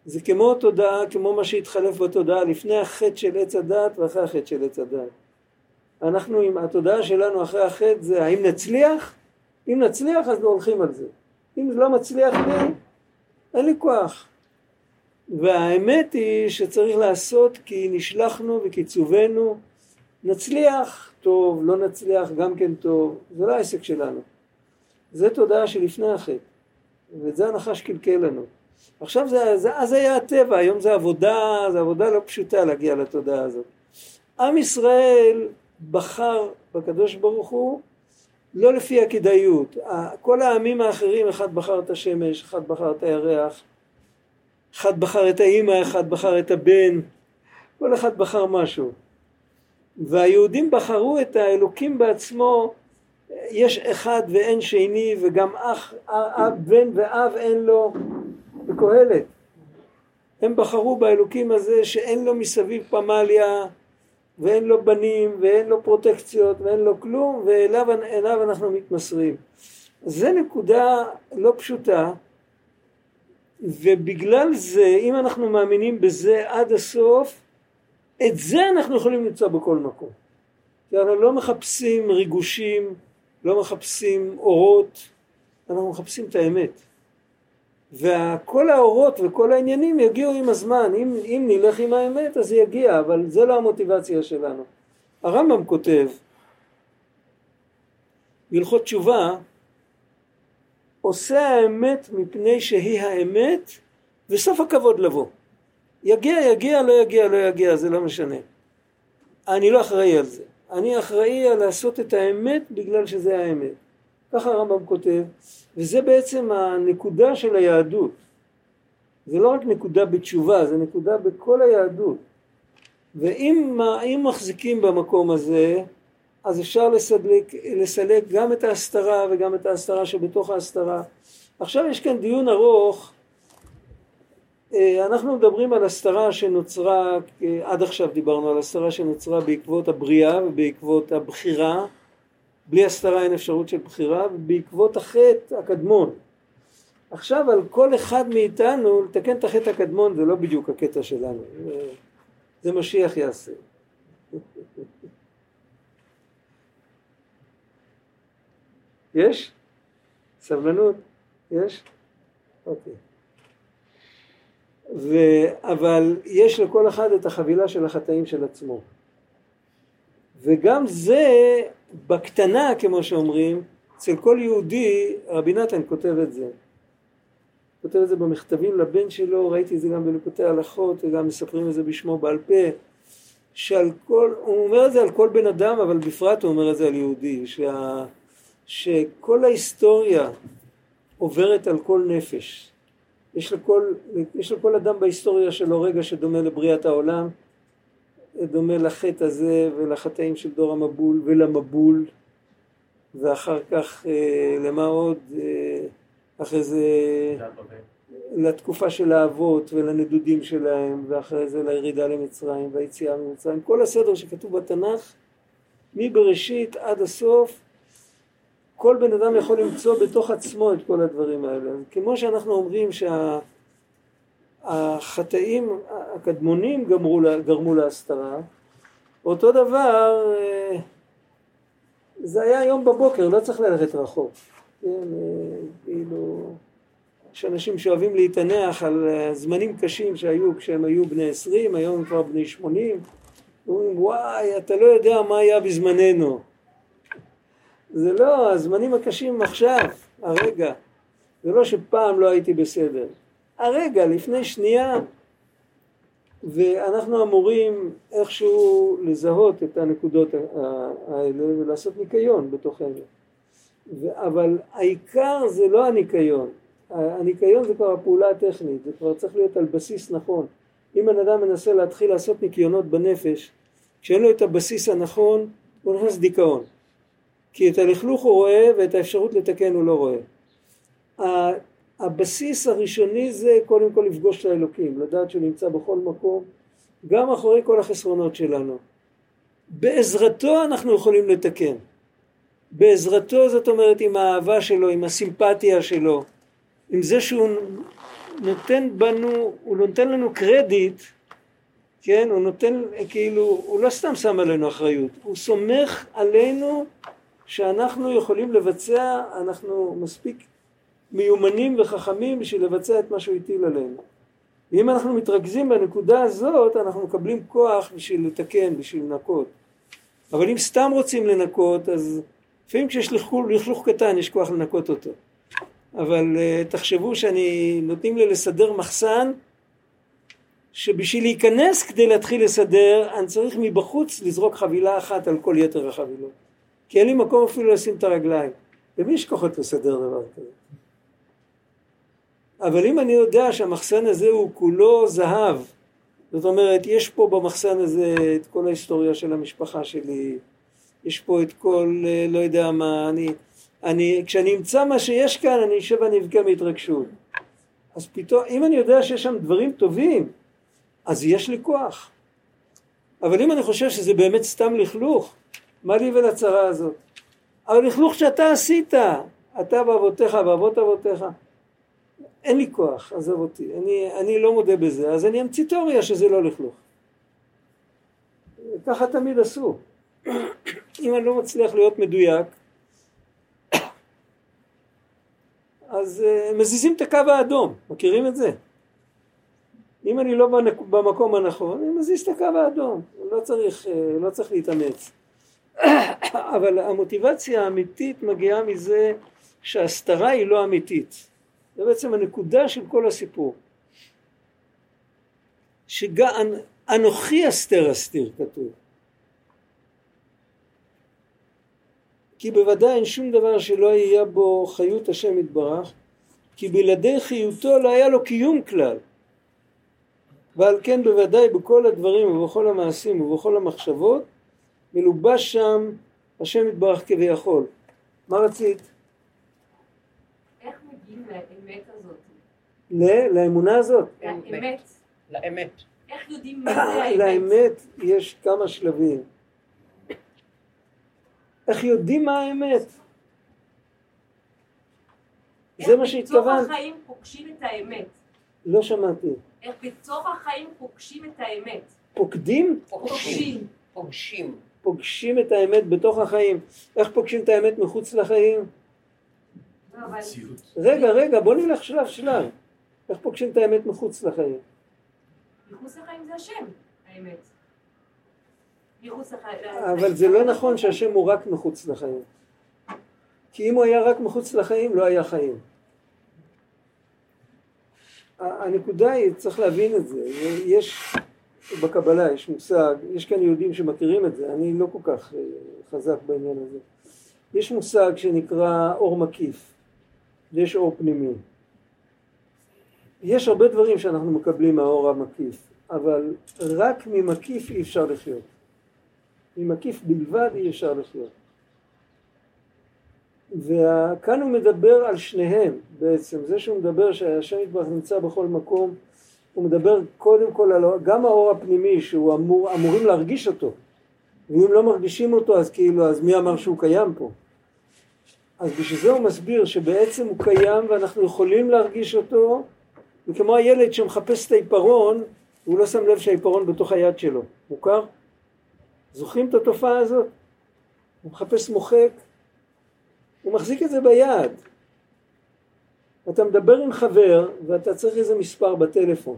זה כמו תודעה, כמו מה שהתחלף בתודעה לפני החטא של עץ הדת ואחרי החטא של עץ הדת. אנחנו עם התודעה שלנו אחרי החטא זה האם נצליח? אם נצליח אז הולכים על זה. אם זה לא מצליח לי, אין לי כוח. והאמת היא שצריך לעשות כי נשלחנו וכי צווינו. נצליח, טוב, לא נצליח, גם כן טוב. זה לא העסק שלנו. זה תודעה שלפני החטא. ואת זה הנחש קלקל לנו. עכשיו זה, זה, אז היה הטבע, היום זה עבודה, זה עבודה לא פשוטה להגיע לתודעה הזאת. עם ישראל בחר בקדוש ברוך הוא לא לפי הכדאיות. כל העמים האחרים, אחד בחר את השמש, אחד בחר את הירח, אחד בחר את האימא, אחד בחר את הבן, כל אחד בחר משהו. והיהודים בחרו את האלוקים בעצמו, יש אחד ואין שני וגם אח, אב, בן ואב אין לו, בקהלת. הם בחרו באלוקים הזה שאין לו מסביב פמליה ואין לו בנים ואין לו פרוטקציות ואין לו כלום ואליו אנחנו מתמסרים. זה נקודה לא פשוטה ובגלל זה אם אנחנו מאמינים בזה עד הסוף את זה אנחנו יכולים למצוא בכל מקום. כי אנחנו לא מחפשים ריגושים, לא מחפשים אורות, אנחנו מחפשים את האמת. וכל האורות וכל העניינים יגיעו עם הזמן, אם, אם נלך עם האמת אז יגיע, אבל זה לא המוטיבציה שלנו. הרמב"ם כותב בהלכות תשובה עושה האמת מפני שהיא האמת וסוף הכבוד לבוא. יגיע יגיע לא יגיע לא יגיע זה לא משנה. אני לא אחראי על זה. אני אחראי על לעשות את האמת בגלל שזה האמת. ככה הרמב"ם כותב, וזה בעצם הנקודה של היהדות. זה לא רק נקודה בתשובה, זה נקודה בכל היהדות. ואם מחזיקים במקום הזה, אז אפשר לסלק, לסלק גם את ההסתרה וגם את ההסתרה שבתוך ההסתרה. עכשיו יש כאן דיון ארוך, אה, אנחנו מדברים על הסתרה שנוצרה, עד עכשיו דיברנו על הסתרה שנוצרה בעקבות הבריאה ובעקבות הבחירה בלי הסתרה אין אפשרות של בחירה, ובעקבות החטא הקדמון. עכשיו על כל אחד מאיתנו לתקן את החטא הקדמון זה לא בדיוק הקטע שלנו, זה משיח יעשה. יש? סבלנות? יש? אוקיי. ו... אבל יש לכל אחד את החבילה של החטאים של עצמו. וגם זה בקטנה כמו שאומרים, אצל כל יהודי, רבי נתן כותב את זה. כותב את זה במכתבים לבן שלו, ראיתי את זה גם בלקוטי הלכות וגם מספרים את זה בשמו בעל פה, שעל כל, הוא אומר את זה על כל בן אדם אבל בפרט הוא אומר את זה על יהודי, שה, שכל ההיסטוריה עוברת על כל נפש. יש לכל, יש לכל אדם בהיסטוריה שלו רגע שדומה לבריאת העולם דומה לחטא הזה ולחטאים של דור המבול ולמבול ואחר כך אה, למה עוד? אה, אחרי זה לתקופה של האבות ולנדודים שלהם ואחרי זה לירידה למצרים והיציאה ממצרים. כל הסדר שכתוב בתנ"ך מבראשית עד הסוף כל בן אדם יכול למצוא בתוך עצמו את כל הדברים האלה. כמו שאנחנו אומרים שה... החטאים הקדמונים גמרו, גרמו להסתרה, אותו דבר אה, זה היה היום בבוקר, לא צריך ללכת רחוק. כן, אה, כאילו, יש אנשים שאוהבים להתענח על אה, זמנים קשים שהיו כשהם היו בני עשרים, היום הם כבר בני שמונים, אומרים וואי, אתה לא יודע מה היה בזמננו. זה לא, הזמנים הקשים עכשיו, הרגע. זה לא שפעם לא הייתי בסדר. הרגע, לפני שנייה, ואנחנו אמורים איכשהו לזהות את הנקודות האלה ולעשות ניקיון בתוכנו. אבל העיקר זה לא הניקיון, הניקיון זה כבר הפעולה הטכנית, זה כבר צריך להיות על בסיס נכון. אם בן אדם מנסה להתחיל לעשות ניקיונות בנפש, כשאין לו את הבסיס הנכון, הוא נכנס דיכאון. כי את הלכלוך הוא רואה ואת האפשרות לתקן הוא לא רואה. הבסיס הראשוני זה קודם כל לפגוש את האלוקים, לדעת שהוא נמצא בכל מקום, גם אחרי כל החסרונות שלנו. בעזרתו אנחנו יכולים לתקן. בעזרתו זאת אומרת עם האהבה שלו, עם הסימפתיה שלו, עם זה שהוא נותן בנו, הוא נותן לנו קרדיט, כן, הוא נותן כאילו, הוא לא סתם שם עלינו אחריות, הוא סומך עלינו שאנחנו יכולים לבצע, אנחנו מספיק מיומנים וחכמים בשביל לבצע את מה שהוא הטיל עלינו. ואם אנחנו מתרכזים בנקודה הזאת, אנחנו מקבלים כוח בשביל לתקן, בשביל לנקות. אבל אם סתם רוצים לנקות, אז לפעמים כשיש לכלוך, לכלוך קטן יש כוח לנקות אותו. אבל uh, תחשבו שאני, נותנים לי לסדר מחסן, שבשביל להיכנס כדי להתחיל לסדר, אני צריך מבחוץ לזרוק חבילה אחת על כל יתר החבילות. כי אין לי מקום אפילו לשים את הרגליים. למי יש כוחות לסדר דבר כזה? אבל אם אני יודע שהמחסן הזה הוא כולו זהב, זאת אומרת, יש פה במחסן הזה את כל ההיסטוריה של המשפחה שלי, יש פה את כל, לא יודע מה, אני, אני, כשאני אמצא מה שיש כאן, אני אשב ואני אבכה מהתרגשות. אז פתאום, אם אני יודע שיש שם דברים טובים, אז יש לי כוח. אבל אם אני חושב שזה באמת סתם לכלוך, מה לי ולצרה הזאת? אבל לכלוך שאתה עשית, אתה ואבותיך ואבות אבותיך. אין לי כוח, עזוב אותי, אני, אני לא מודה בזה, אז אני אמציא תיאוריה שזה לא לכלוך. ככה תמיד עשו. אם אני לא מצליח להיות מדויק, אז uh, מזיזים את הקו האדום, מכירים את זה? אם אני לא במקום הנכון, אני מזיז את הקו האדום, לא צריך, uh, לא צריך להתאמץ. אבל המוטיבציה האמיתית מגיעה מזה שההסתרה היא לא אמיתית. זה בעצם הנקודה של כל הסיפור. שאנוכי אסתר אסתיר כתוב. כי בוודאי אין שום דבר שלא יהיה בו חיות השם יתברך, כי בלעדי חיותו לא היה לו קיום כלל. ועל כן בוודאי בכל הדברים ובכל המעשים ובכל המחשבות מלובש שם השם יתברך כביכול. מה רצית? איך מגיעים לאמת הזאת? לאמונה הזאת? לאמת. לאמת. איך יודעים מה זה האמת? לאמת יש כמה שלבים. איך יודעים מה האמת? זה מה שהתכוונת. איך בתוך החיים פוגשים את האמת? לא שמעתי. איך בתוך החיים פוגשים את האמת? פוקדים? פוגשים. פוגשים. פוגשים את האמת בתוך החיים. איך פוגשים את האמת מחוץ לחיים? לא. רגע, רגע, בוא נלך שלב שלב. איך פוגשים את האמת מחוץ לחיים? מחוץ לחיים זה השם, האמת. מחוץ לחיים... אבל זה לא נכון שהשם הוא רק מחוץ לחיים. כי אם הוא היה רק מחוץ לחיים, לא היה חיים. הנקודה היא, צריך להבין את זה, יש בקבלה, יש מושג, יש כאן יהודים שמכירים את זה, אני לא כל כך אה, חזק בעניין הזה. יש מושג שנקרא אור מקיף, ויש אור פנימי. יש הרבה דברים שאנחנו מקבלים מהאור המקיף, אבל רק ממקיף אי אפשר לחיות. ממקיף בלבד אי אפשר לחיות. וכאן הוא מדבר על שניהם בעצם, זה שהוא מדבר שהשם יתברך נמצא בכל מקום, הוא מדבר קודם כל על גם האור הפנימי שהוא אמור, אמורים להרגיש אותו, ואם לא מרגישים אותו אז כאילו אז מי אמר שהוא קיים פה? אז בשביל זה הוא מסביר שבעצם הוא קיים ואנחנו יכולים להרגיש אותו, וכמו הילד שמחפש את העיפרון, הוא לא שם לב שהעיפרון בתוך היד שלו, מוכר? זוכרים את התופעה הזאת? הוא מחפש מוחק, הוא מחזיק את זה ביד, אתה מדבר עם חבר ואתה צריך איזה מספר בטלפון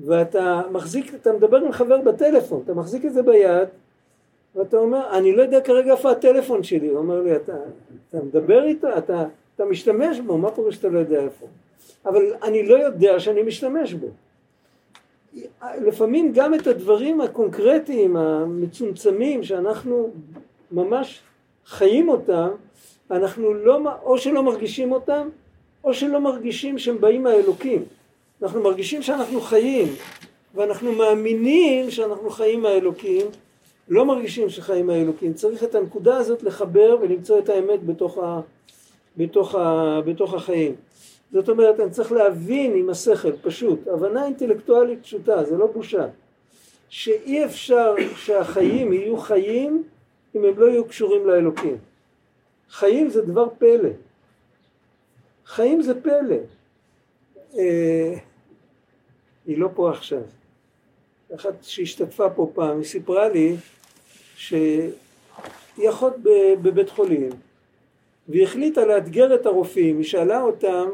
ואתה מחזיק, אתה מדבר עם חבר בטלפון, אתה מחזיק את זה ביד ואתה אומר, אני לא יודע כרגע איפה הטלפון שלי, הוא אומר לי, אתה, אתה מדבר איתו, אתה, אתה משתמש בו, מה קורה שאתה לא יודע איפה? אבל אני לא יודע שאני משתמש בו. לפעמים גם את הדברים הקונקרטיים, המצומצמים, שאנחנו ממש חיים אותם, אנחנו לא, או שלא מרגישים אותם, או שלא מרגישים שהם באים מהאלוקים. אנחנו מרגישים שאנחנו חיים, ואנחנו מאמינים שאנחנו חיים מהאלוקים, לא מרגישים שחיים מהאלוקים. צריך את הנקודה הזאת לחבר ולמצוא את האמת בתוך, ה, בתוך, ה, בתוך החיים. זאת אומרת, אני צריך להבין עם השכל, פשוט, הבנה אינטלקטואלית פשוטה, זה לא בושה, שאי אפשר שהחיים יהיו חיים אם הם לא יהיו קשורים לאלוקים. חיים זה דבר פלא. חיים זה פלא. אה, היא לא פה עכשיו. אחת שהשתתפה פה פעם, היא סיפרה לי שהיא אחות בבית חולים והיא החליטה לאתגר את הרופאים, היא שאלה אותם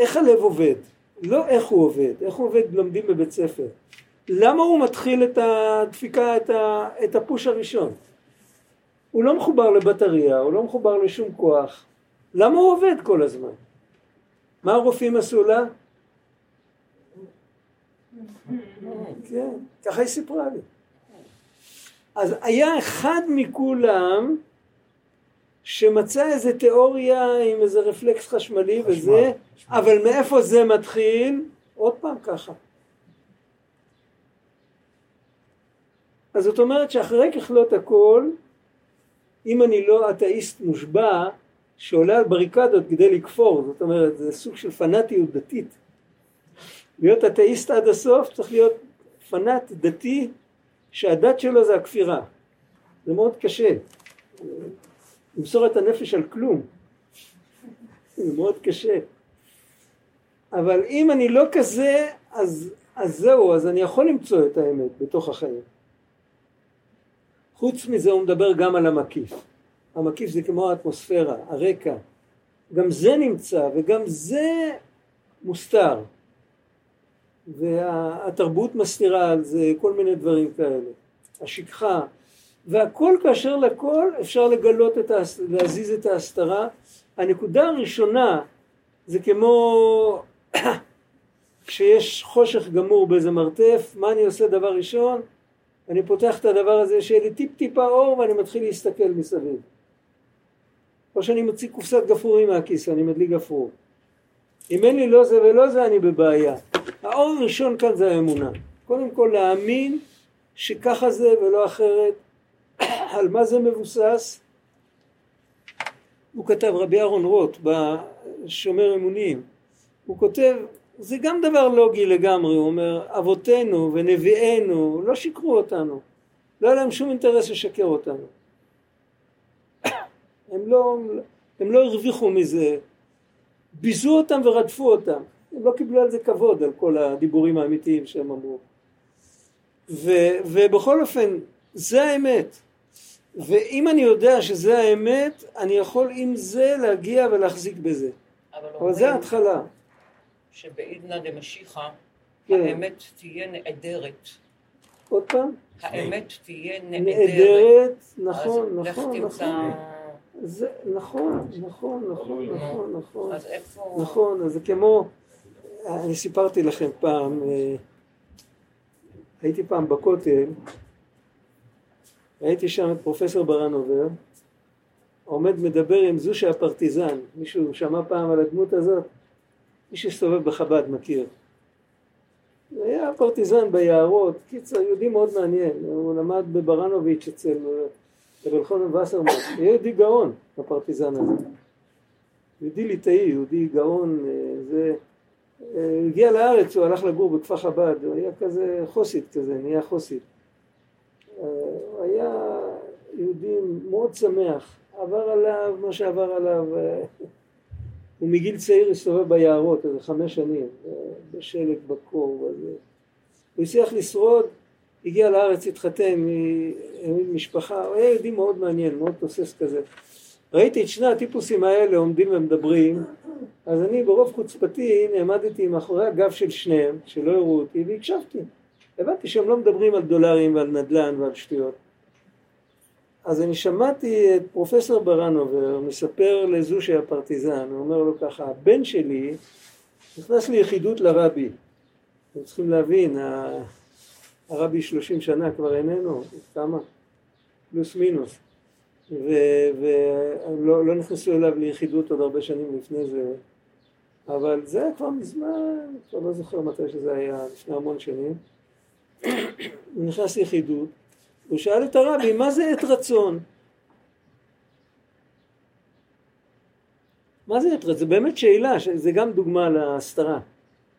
איך הלב עובד, לא איך הוא עובד, איך הוא עובד לומדים בבית ספר, למה הוא מתחיל את הדפיקה, את, ה, את הפוש הראשון? הוא לא מחובר לבטריה, הוא לא מחובר לשום כוח, למה הוא עובד כל הזמן? מה הרופאים עשו לה? כן, ככה היא סיפרה לי. אז היה אחד מכולם שמצא איזה תיאוריה עם איזה רפלקס חשמלי וזה, אבל מאיפה זה מתחיל? עוד פעם ככה. אז זאת אומרת שאחרי ככלות הכל, אם אני לא אתאיסט מושבע, שעולה על בריקדות כדי לכפור, זאת אומרת זה סוג של פנאטיות דתית. להיות אתאיסט עד הסוף צריך להיות פנאט דתי שהדת שלו זה הכפירה. זה מאוד קשה. למסור את הנפש על כלום. זה מאוד קשה. אבל אם אני לא כזה, אז, אז זהו, אז אני יכול למצוא את האמת בתוך החיים. חוץ מזה הוא מדבר גם על המקיף. המקיף זה כמו האטמוספירה, הרקע. גם זה נמצא וגם זה מוסתר. והתרבות מסתירה על זה כל מיני דברים כאלה. השכחה, והכל כאשר לכל אפשר לגלות את ההס... להזיז את ההסתרה. הנקודה הראשונה זה כמו כשיש חושך גמור באיזה מרתף, מה אני עושה דבר ראשון? אני פותח את הדבר הזה שיהיה לי טיפ טיפה אור ואני מתחיל להסתכל מסביב. או שאני מוציא קופסת גפרורים מהכיס ואני מדליק גפרור. אם אין לי לא זה ולא זה אני בבעיה. האור הראשון כאן זה האמונה. קודם כל להאמין שככה זה ולא אחרת. על מה זה מבוסס? הוא כתב, רבי אהרון רוט, בשומר אמונים, הוא כותב, זה גם דבר לוגי לגמרי, הוא אומר, אבותינו ונביאינו לא שיקרו אותנו, לא היה להם שום אינטרס לשקר אותנו. הם לא, הם לא הרוויחו מזה, ביזו אותם ורדפו אותם, הם לא קיבלו על זה כבוד, על כל הדיבורים האמיתיים שהם אמרו. ו, ובכל אופן, זה האמת. ואם אני יודע שזה האמת, אני יכול עם זה להגיע ולהחזיק בזה. אבל אבל זה ההתחלה. שבעידנא דמשיחא, כן. האמת תהיה נעדרת. עוד פעם? האמת תהיה נעדרת. נעדרת, נכון, נכון, נכון. זה, נכון, נכון, נכון, נכון, נכון. אז איפה... נכון, אז זה כמו, אני סיפרתי לכם פעם, אה, הייתי פעם בכותל, ראיתי שם את פרופסור ברנובר, עומד מדבר עם זושה הפרטיזן, מישהו שמע פעם על הדמות הזאת? מי שסובב בחב"ד מכיר. זה היה פרטיזן ביערות, קיצר יהודי מאוד מעניין, הוא למד בברנוביץ' אצל רב חונן וסרמן, היה יהודי גאון הפרטיזן הזה, יהודי ליטאי, יהודי גאון, אה, זה, אה, הגיע לארץ, הוא הלך לגור בכפר חב"ד, הוא היה כזה חוסית כזה, נהיה חוסית. אה, היה יהודי מאוד שמח, עבר עליו מה שעבר עליו, אה, הוא מגיל צעיר הסתובב ביערות, איזה חמש שנים, אה, בשלג, בקור, וזה. הוא הצליח לשרוד, הגיע לארץ, התחתן עם משפחה, הוא היה יהודי מאוד מעניין, מאוד תוסס כזה. ראיתי את שני הטיפוסים האלה עומדים ומדברים, אז אני ברוב חוצפתי נעמדתי מאחורי הגב של שניהם, שלא הראו אותי, והקשבתי. הבנתי שהם לא מדברים על דולרים ועל נדל"ן ועל שטויות. אז אני שמעתי את פרופסור ברנובר מספר לזו שהיה פרטיזן, הוא אומר לו ככה, הבן שלי נכנס ליחידות לרבי. אתם צריכים להבין, הרבי שלושים שנה כבר איננו, כמה? פלוס מינוס. ולא לא נכנסו אליו ליחידות עוד הרבה שנים לפני זה, אבל זה היה כבר מזמן, כבר לא זוכר מתי שזה היה, לפני המון שנים. הוא נכנס ליחידות, הוא שאל את הרבי, מה זה עת רצון? מה זה עת רצון? זה באמת שאלה, זה גם דוגמה להסתרה.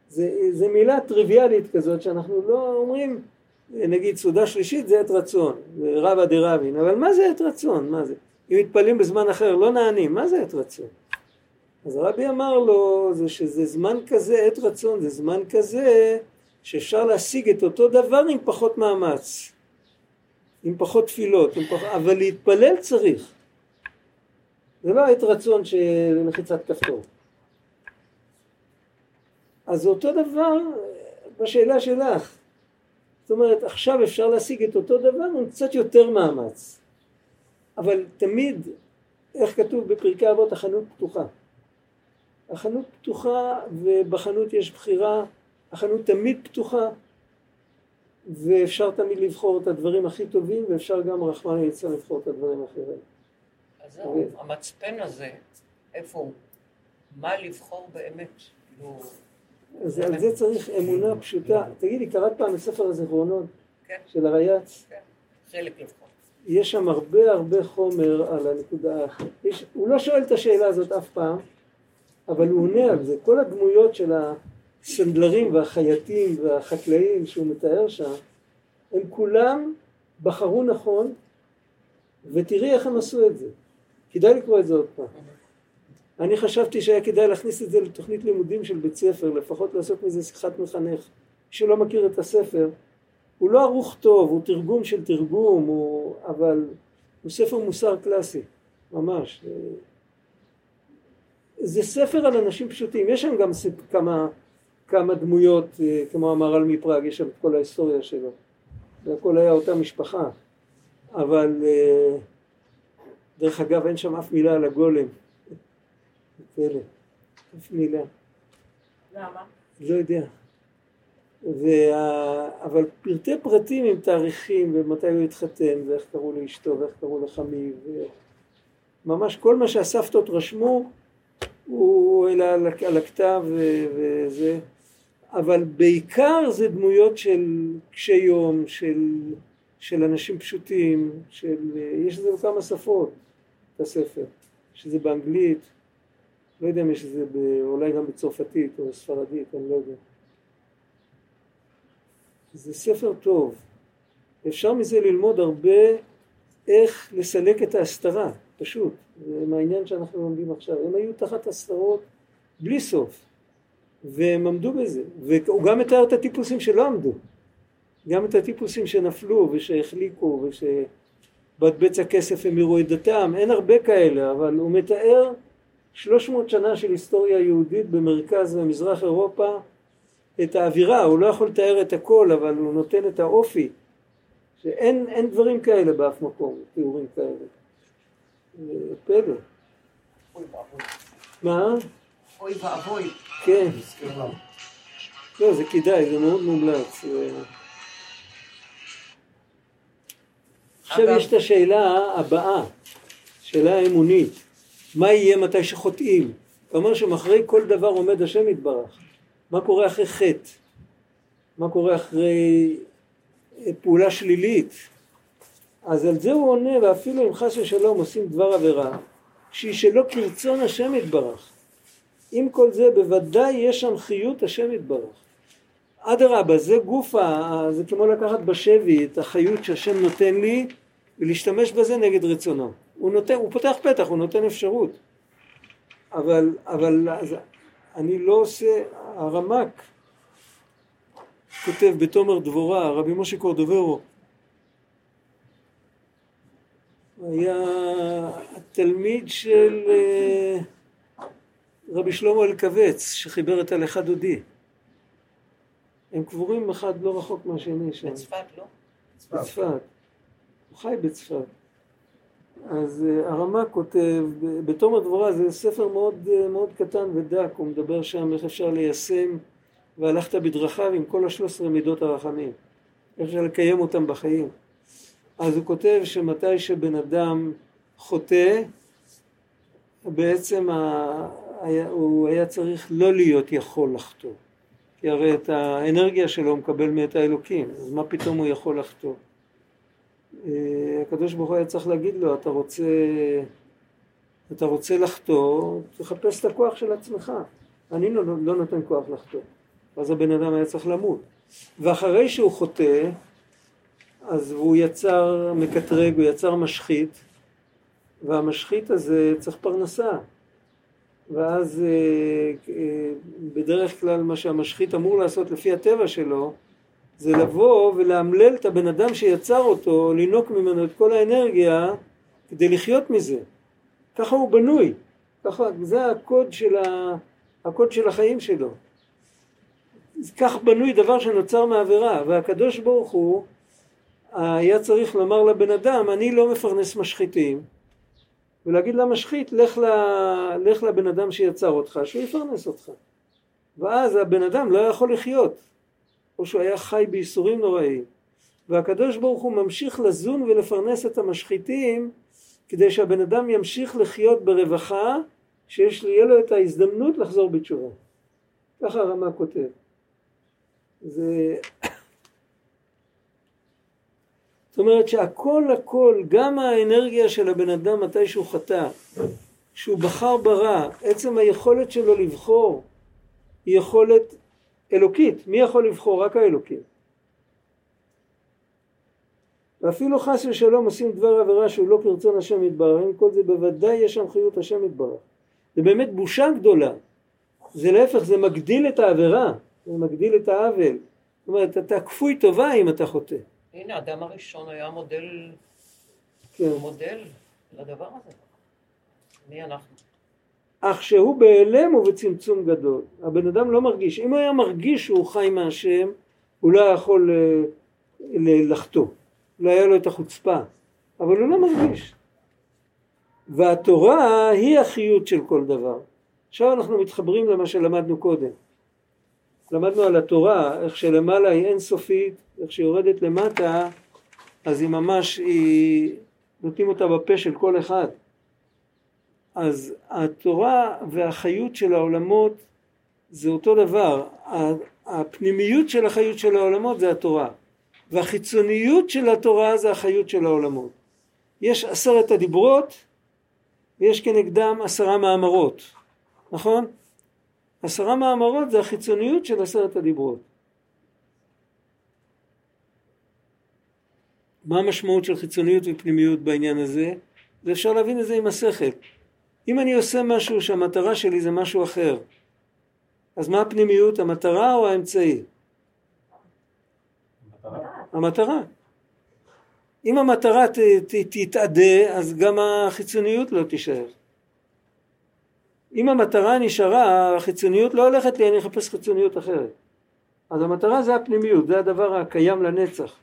זה, זה מילה טריוויאלית כזאת שאנחנו לא אומרים, נגיד סעודה שלישית זה עת רצון, זה רבא דרבין, אבל מה זה עת רצון? מה זה? אם מתפללים בזמן אחר לא נענים, מה זה עת רצון? אז הרבי אמר לו זה שזה זמן כזה, עת רצון, זה זמן כזה שאפשר להשיג את אותו דבר עם פחות מאמץ, עם פחות תפילות, עם פח... אבל להתפלל צריך. זה לא עת רצון של לחיצת כפתור. אז אותו דבר בשאלה שלך. זאת אומרת, עכשיו אפשר להשיג את אותו דבר עם קצת יותר מאמץ. אבל תמיד, איך כתוב בפרקי אבות, החנות פתוחה. החנות פתוחה ובחנות יש בחירה, החנות תמיד פתוחה ואפשר תמיד לבחור את הדברים הכי טובים ואפשר גם רחמנא ליצלן לבחור את הדברים האחרים. אז זהו, המצפן הזה, איפה הוא? מה לבחור באמת? כאילו... אז על זה צריך אמונה פשוטה. תגידי, קראת פעם את ספר הזיכרונות כן. של הרייץ? כן, חלק לפחות. יש שם הרבה הרבה חומר על הנקודה, יש, הוא לא שואל את השאלה הזאת אף פעם, אבל הוא עונה על זה. כל הדמויות של הסנדלרים והחייטים והחקלאים שהוא מתאר שם, הם כולם בחרו נכון, ותראי איך הם עשו את זה. כדאי לקרוא את זה עוד פעם. אני חשבתי שהיה כדאי להכניס את זה לתוכנית לימודים של בית ספר, לפחות לעשות מזה שיחת מחנך. מי שלא מכיר את הספר, הוא לא ערוך טוב, הוא תרגום של תרגום, הוא... אבל הוא ספר מוסר קלאסי, ממש. זה ספר על אנשים פשוטים, יש שם גם כמה, כמה דמויות, אה, כמו המהר"ל מפראג, יש שם את כל ההיסטוריה שלו, והכל היה אותה משפחה, אבל אה, דרך אגב אין שם אף מילה על הגולם, פלא, אף מילה. למה? לא יודע. וה... אבל פרטי פרטים עם תאריכים ומתי הוא התחתן ואיך קראו לאשתו ואיך קראו לחמיו ממש כל מה שהסבתות רשמו הוא העלה על הכתב וזה אבל בעיקר זה דמויות של קשי יום, של, של אנשים פשוטים, של, יש את זה בכמה שפות, את הספר, שזה באנגלית, לא יודע אם יש את זה ב, אולי גם בצרפתית או בספרדית, אני לא יודע. זה ספר טוב. אפשר מזה ללמוד הרבה איך לסלק את ההסתרה, פשוט. זה מהעניין שאנחנו לומדים עכשיו. הם היו תחת הסתרות בלי סוף, והם עמדו בזה. והוא גם מתאר את הטיפוסים שלא עמדו. גם את הטיפוסים שנפלו ושהחליקו ושבעד בצע כסף המירו את דתם, אין הרבה כאלה, אבל הוא מתאר שלוש מאות שנה של היסטוריה יהודית במרכז ומזרח אירופה את האווירה, הוא לא יכול לתאר את הכל, אבל הוא נותן את האופי, שאין דברים כאלה באף מקום, תיאורים כאלה. פלא. אוי ואבוי. מה? אוי ואבוי. כן. לא, זה כדאי, זה מאוד מומלץ. עכשיו אגב- יש את השאלה הבאה, שאלה האמונית, מה יהיה מתי שחוטאים? אתה אומר שמאחורי כל דבר עומד השם יתברך, מה קורה אחרי חטא? מה קורה אחרי אה, פעולה שלילית? אז על זה הוא עונה, ואפילו אם חס ושלום עושים דבר עבירה, שהיא שלא כרצון השם יתברך. עם כל זה בוודאי יש שם חיות השם יתברך. אדרבה, זה גוף, ה- זה כמו לקחת בשבי את החיות שהשם נותן לי ולהשתמש בזה נגד רצונו. הוא, נותן, הוא פותח פתח, הוא נותן אפשרות. אבל, אבל אז אני לא עושה, הרמק כותב בתומר דבורה, רבי משה קורדוברו, היה תלמיד של אה, רבי שלמה אלקבץ, שחיבר את הלכה דודי. הם קבורים אחד לא רחוק מהשני שם, בצפת, לא? בצפת. הוא חי בצפת. אז אה, הרמ"א כותב, בתום הדבורה זה ספר מאוד, אה, מאוד קטן ודק, הוא מדבר שם איך אפשר ליישם והלכת בדרכיו עם כל השלוש עשרה מידות הרחמים, איך אפשר לקיים אותם בחיים. אז הוא כותב שמתי שבן אדם חוטא, בעצם ה... היה, הוא היה צריך לא להיות יכול לחטוא. כי הרי את האנרגיה שלו הוא מקבל מאת האלוקים, אז מה פתאום הוא יכול לחטוא? אה, הקדוש ברוך הוא היה צריך להגיד לו, אתה רוצה, אתה רוצה לחטוא, תחפש את הכוח של עצמך. אני לא, לא נותן כוח לחטוא. אז הבן אדם היה צריך למות. ואחרי שהוא חוטא, אז הוא יצר מקטרג, הוא יצר משחית, והמשחית הזה צריך פרנסה. ואז אה, אה, בדרך כלל מה שהמשחית אמור לעשות לפי הטבע שלו, זה לבוא ולאמלל את הבן אדם שיצר אותו, לינוק ממנו את כל האנרגיה כדי לחיות מזה. ככה הוא בנוי, ככה, זה הקוד של, ה, הקוד של החיים שלו. כך בנוי דבר שנוצר מעבירה, והקדוש ברוך הוא היה צריך לומר לבן אדם, אני לא מפרנס משחיתים, ולהגיד למשחית, לך, ל... לך לבן אדם שיצר אותך, שהוא יפרנס אותך. ואז הבן אדם לא יכול לחיות, או שהוא היה חי בייסורים נוראים. והקדוש ברוך הוא ממשיך לזון ולפרנס את המשחיתים, כדי שהבן אדם ימשיך לחיות ברווחה, שיש יהיה לו את ההזדמנות לחזור בתשובה. ככה הרמ"א כותב. זה... זאת אומרת שהכל הכל, גם האנרגיה של הבן אדם מתי שהוא חטא, שהוא בחר ברע, עצם היכולת שלו לבחור היא יכולת אלוקית. מי יכול לבחור? רק האלוקים. ואפילו חס ושלום עושים דבר עבירה שהוא לא כרצון השם יתברך, עם כל זה בוודאי יש שם חיות השם יתברך. זה באמת בושה גדולה. זה להפך, זה מגדיל את העבירה, זה מגדיל את העוול. זאת אומרת, אתה כפוי טובה אם אתה חוטא. הנה, האדם הראשון היה מודל, כן. מודל לדבר הזה. מי אנחנו? אך שהוא בהיעלם ובצמצום גדול. הבן אדם לא מרגיש. אם הוא היה מרגיש שהוא חי מהשם, הוא לא היה יכול אה, לחטוא. לא היה לו את החוצפה. אבל הוא לא מרגיש. והתורה היא החיות של כל דבר. עכשיו אנחנו מתחברים למה שלמדנו קודם. למדנו על התורה, איך שלמעלה היא אינסופית, איך שהיא יורדת למטה, אז היא ממש, היא... נותנים אותה בפה של כל אחד. אז התורה והחיות של העולמות זה אותו דבר. הפנימיות של החיות של העולמות זה התורה. והחיצוניות של התורה זה החיות של העולמות. יש עשרת הדיברות ויש כנגדם עשרה מאמרות, נכון? עשרה מאמרות זה החיצוניות של עשרת הדיברות. מה המשמעות של חיצוניות ופנימיות בעניין הזה? ואפשר להבין את זה עם השכל. אם אני עושה משהו שהמטרה שלי זה משהו אחר, אז מה הפנימיות, המטרה או האמצעי? המטרה. אם המטרה ת, ת, תתאדה, אז גם החיצוניות לא תישאר. אם המטרה נשארה, החיצוניות לא הולכת לי, אני אחפש חיצוניות אחרת. אז המטרה זה הפנימיות, זה הדבר הקיים לנצח.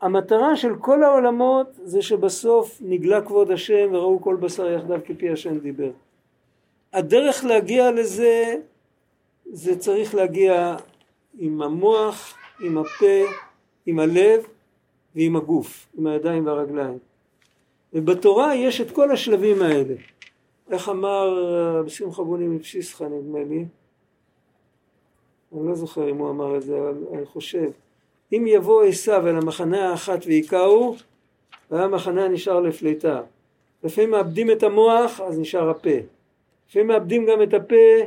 המטרה של כל העולמות זה שבסוף נגלה כבוד השם וראו כל בשר יחדיו כפי השם דיבר. הדרך להגיע לזה, זה צריך להגיע עם המוח, עם הפה, עם הלב ועם הגוף, עם הידיים והרגליים. ובתורה יש את כל השלבים האלה. איך אמר רבי שמחה בוני מפשיסחה נדמה לי, אני לא זוכר אם הוא אמר את זה, אבל אני חושב, אם יבוא עשיו אל המחנה האחת והיכהו, והמחנה נשאר לפליטה. לפעמים מאבדים את המוח, אז נשאר הפה. לפעמים מאבדים גם את הפה,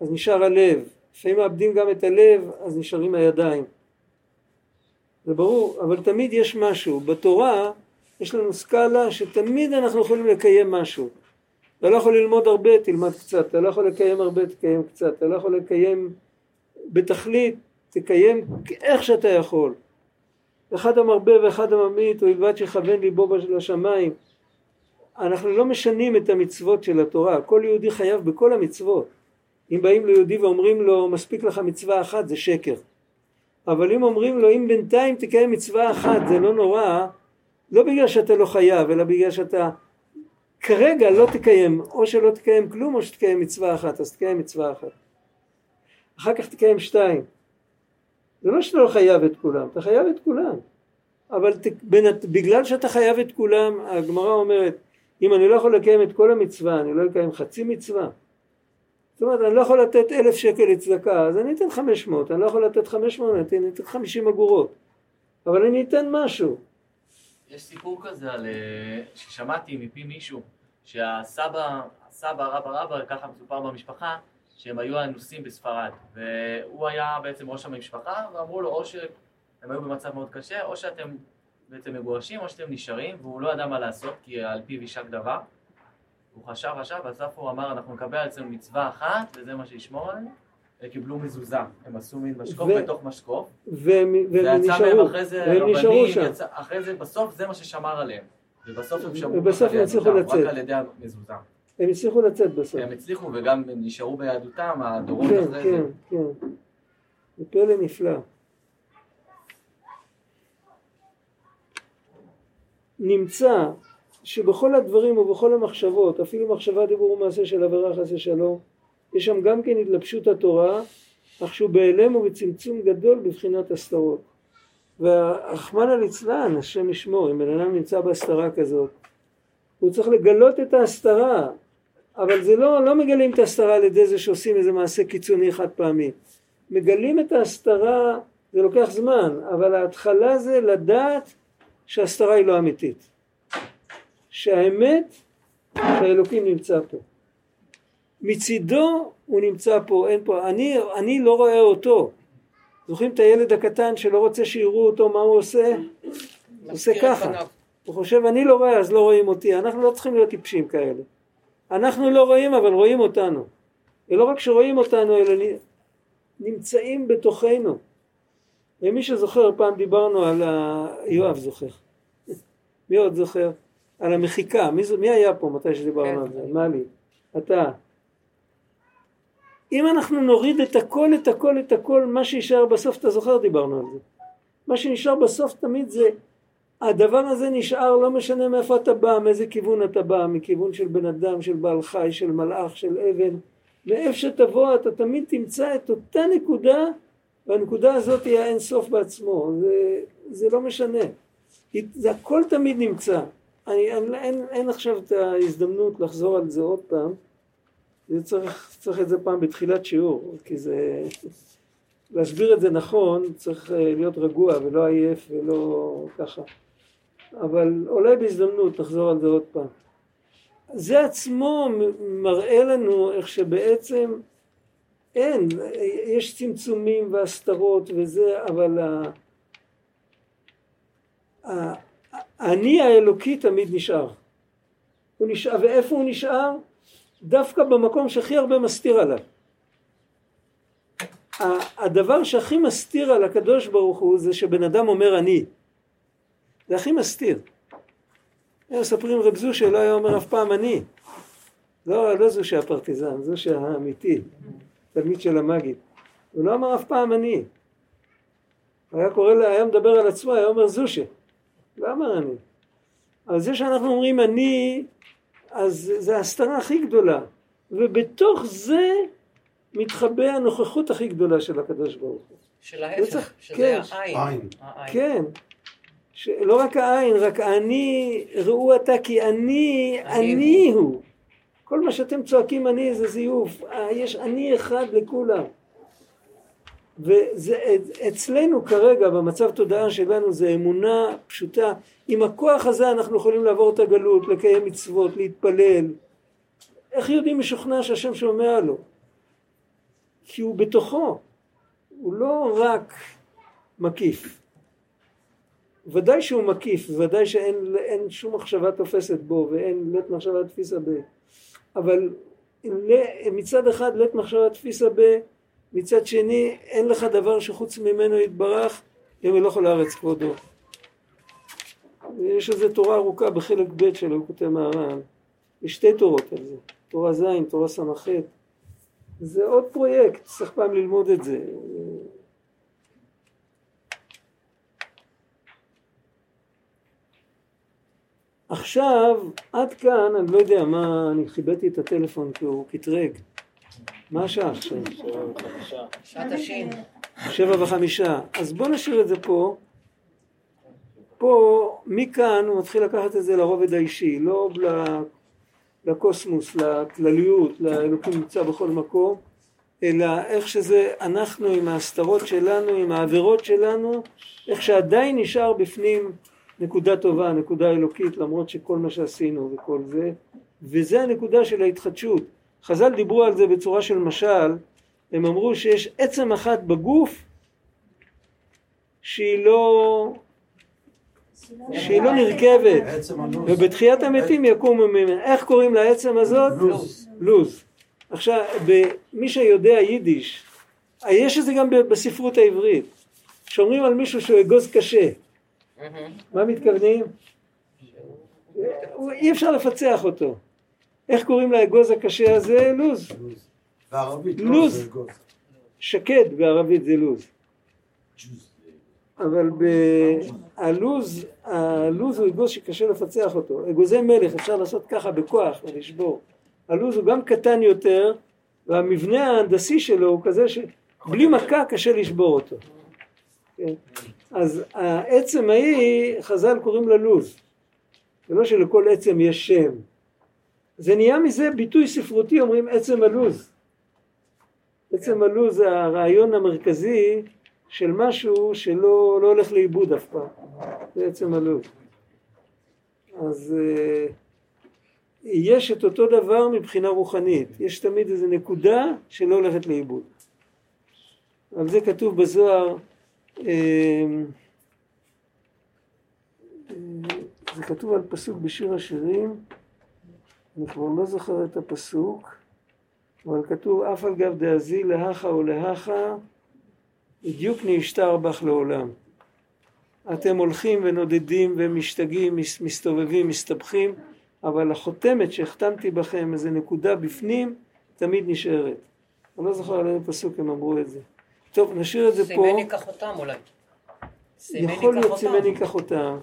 אז נשאר הלב. לפעמים מאבדים גם את הלב, אז נשארים הידיים. זה ברור, אבל תמיד יש משהו. בתורה יש לנו סקאלה שתמיד אנחנו יכולים לקיים משהו. אתה לא יכול ללמוד הרבה, תלמד קצת. אתה לא יכול לקיים הרבה, תקיים קצת. אתה לא יכול לקיים בתכלית, תקיים איך שאתה יכול. אחד המרבה ואחד הממעיט, ובלבד שיכוון ליבו לשמיים. אנחנו לא משנים את המצוות של התורה, כל יהודי חייב בכל המצוות. אם באים ליהודי ואומרים לו מספיק לך מצווה אחת זה שקר. אבל אם אומרים לו אם בינתיים תקיים מצווה אחת זה לא נורא, לא בגלל שאתה לא חייב אלא בגלל שאתה כרגע לא תקיים, או שלא תקיים כלום או שתקיים מצווה אחת, אז תקיים מצווה אחת. אחר כך תקיים שתיים. זה לא שאתה לא חייב את כולם, אתה חייב את כולם. אבל ת, בין, בגלל שאתה חייב את כולם, הגמרא אומרת, אם אני לא יכול לקיים את כל המצווה, אני לא אקיים חצי מצווה. זאת אומרת, אני לא יכול לתת אלף שקל לצדקה, אז אני אתן חמש מאות, אני לא יכול לתת חמש מאות, אני אתן חמישים אגורות. אבל אני אתן משהו. יש סיפור כזה על, אה, ששמעתי מפי מישהו, שהסבא, הסבא, רבא רבא, ככה מסופר במשפחה, שהם היו אנוסים בספרד, והוא היה בעצם ראש המשפחה, ואמרו לו או שהם היו במצב מאוד קשה, או שאתם בעצם מגורשים, או שאתם נשארים, והוא לא ידע מה לעשות, כי על פיו יישק דבר. הוא חשב, חשב, בסוף הוא אמר, אנחנו נקבל על עצמנו מצווה אחת, וזה מה שישמור עלינו. וקיבלו מזוזה, הם עשו מין משקוף ו- בתוך משקוף, והם והם נשארו, אחרי זה והם נשארו שם. יצא- אחרי זה בסוף זה מה ששמר עליהם. ובסוף הם שמרו ובסוף הם הצליחו לצאת. רק על ידי המזוזה. הם הצליחו לצאת בסוף. הם הצליחו וגם הם נשארו ביהדותם, הדורות כן, אחרי כן, זה. כן. זה פלא נפלא. נמצא שבכל הדברים ובכל המחשבות, אפילו מחשבה דיבור ומעשה של עבירה חס ושלום, יש שם גם כן התלבשות התורה, אך שהוא בהיעלם ובצמצום גדול בבחינת הסתרות. והרחמנא ליצלן, השם ישמור, אם בן אדם נמצא בהסתרה כזאת, הוא צריך לגלות את ההסתרה, אבל זה לא, לא מגלים את ההסתרה על ידי זה שעושים איזה מעשה קיצוני חד פעמי. מגלים את ההסתרה, זה לוקח זמן, אבל ההתחלה זה לדעת שההסתרה היא לא אמיתית. שהאמת, שהאלוקים נמצא פה. מצידו הוא נמצא פה, אין פה, אני, אני לא רואה אותו. זוכרים את הילד הקטן שלא רוצה שיראו אותו מה הוא עושה? עושה מזכיר את ככה. פניו. הוא חושב אני לא רואה אז לא רואים אותי, אנחנו לא צריכים להיות טיפשים כאלה. אנחנו לא רואים אבל רואים אותנו. ולא רק שרואים אותנו אלא נמצאים בתוכנו. ומי שזוכר פעם דיברנו על ה... יואב זוכר. מי עוד זוכר? על המחיקה. מי, מי היה פה מתי שדיברנו כן. על זה? מלי. אתה. אם אנחנו נוריד את הכל, את הכל, את הכל, מה שישאר בסוף, אתה זוכר דיברנו על זה. מה שנשאר בסוף תמיד זה הדבר הזה נשאר לא משנה מאיפה אתה בא, מאיזה כיוון אתה בא, מכיוון של בן אדם, של בעל חי, של מלאך, של אבן, מאיפה שתבוא אתה תמיד תמצא את אותה נקודה והנקודה הזאת היא האין סוף בעצמו, זה, זה לא משנה, זה הכל תמיד נמצא, אני, אני, אין, אין עכשיו את ההזדמנות לחזור על זה עוד פעם, זה צריך, צריך את זה פעם בתחילת שיעור, כי זה, להסביר את זה נכון צריך אה, להיות רגוע ולא עייף ולא ככה אבל אולי בהזדמנות נחזור על זה עוד פעם. זה עצמו מראה לנו איך שבעצם אין, יש צמצומים והסתרות וזה, אבל ה- ה- האני האלוקי תמיד נשאר. הוא נשאר, ואיפה הוא נשאר? דווקא במקום שהכי הרבה מסתיר עליו. הדבר שהכי מסתיר על הקדוש ברוך הוא זה שבן אדם אומר אני. זה הכי מסתיר. הם מספרים רב זושה לא היה אומר אף פעם אני. לא, לא זושה הפרטיזן, זושה האמיתי, תלמיד של המגיד. הוא לא אמר אף פעם אני. היה קורא, לה- היה מדבר על עצמו, היה אומר זושה. לא אמר אני. אבל זה שאנחנו אומרים אני, אז זה ההסתרה הכי גדולה. ובתוך זה מתחבא הנוכחות הכי גדולה של הקדוש ברוך הוא. של ההפך, שזה כן. העין. עין. העין. כן. לא רק העין, רק אני, ראו אתה כי אני, אני אני הוא. כל מה שאתם צועקים אני זה זיוף. אה, יש אני אחד לכולם. ואצלנו כרגע, במצב תודעה שלנו, זה אמונה פשוטה. עם הכוח הזה אנחנו יכולים לעבור את הגלות, לקיים מצוות, להתפלל. איך יהודי משוכנע שהשם שומע לו? כי הוא בתוכו. הוא לא רק מקיף. ודאי שהוא מקיף, ודאי שאין אין שום מחשבה תופסת בו ואין לית מחשבה תפיסה ב... אבל מצד אחד לית מחשבה תפיסה ב... מצד שני אין לך דבר שחוץ ממנו יתברך ימלוך על הארץ כבודו. יש איזו תורה ארוכה בחלק ב' שלו, הוא כותב מהר"ן, יש שתי תורות על זה, תורה ז', תורה ס"ח, זה עוד פרויקט, צריך פעם ללמוד את זה. עכשיו, עד כאן, אני לא יודע מה, אני חיבאתי את הטלפון כי הוא קטרג. מה השעה עכשיו? שעת השין. שבע וחמישה. אז בוא נשאיר את זה פה. פה, מכאן הוא מתחיל לקחת את זה לרובד האישי, לא לקוסמוס, לכלליות, לאלוקים נמצא בכל מקום, אלא איך שזה אנחנו עם ההסתרות שלנו, עם העבירות שלנו, איך שעדיין נשאר בפנים נקודה טובה, נקודה אלוקית, למרות שכל מה שעשינו וכל זה, וזה הנקודה של ההתחדשות. חז"ל דיברו על זה בצורה של משל, הם אמרו שיש עצם אחת בגוף שהיא לא, שהיא לא נרכבת, עצם הלו"ז. ובתחיית המתים יקומו ממנה. איך קוראים לעצם הזאת? לוז. לוז. עכשיו, מי שיודע יידיש, יש את זה גם בספרות העברית. כשאומרים על מישהו שהוא אגוז קשה, מה מתכוונים? אי אפשר לפצח אותו. איך קוראים לאגוז הקשה הזה? לוז. בערבית. זה אגוז. שקד בערבית זה לוז. אבל הלוז, הלוז הוא אגוז שקשה לפצח אותו. אגוזי מלך אפשר לעשות ככה בכוח ולשבור. הלוז הוא גם קטן יותר, והמבנה ההנדסי שלו הוא כזה שבלי מכה קשה לשבור אותו. כן? אז העצם ההיא, חז"ל קוראים לה לוז. זה לא שלכל עצם יש שם. זה נהיה מזה ביטוי ספרותי, אומרים עצם הלוז. עצם הלוז זה הרעיון המרכזי של משהו שלא לא הולך לאיבוד אף פעם. זה עצם הלוז. אז אה, יש את אותו דבר מבחינה רוחנית. יש תמיד איזו נקודה שלא הולכת לאיבוד. על זה כתוב בזוהר, אה, אה, זה כתוב על פסוק בשיר השירים, אני כבר לא זוכר את הפסוק, אבל כתוב אף על גב דאזי להכה ולהכה בדיוק נשתר בך לעולם. אתם הולכים ונודדים ומשתגעים, מס- מסתובבים, מסתבכים, אבל החותמת שהחתמתי בכם, איזה נקודה בפנים, תמיד נשארת. אני לא זוכר על איזה פסוק הם אמרו את זה. טוב, נשאיר את זה פה. סימני כחותם אולי. יכול להיות. סימני כחותם.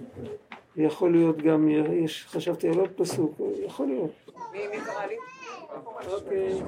יכול להיות גם, יש, חשבתי על עוד פסוק, יכול להיות. מי מי קרא לי? אוקיי.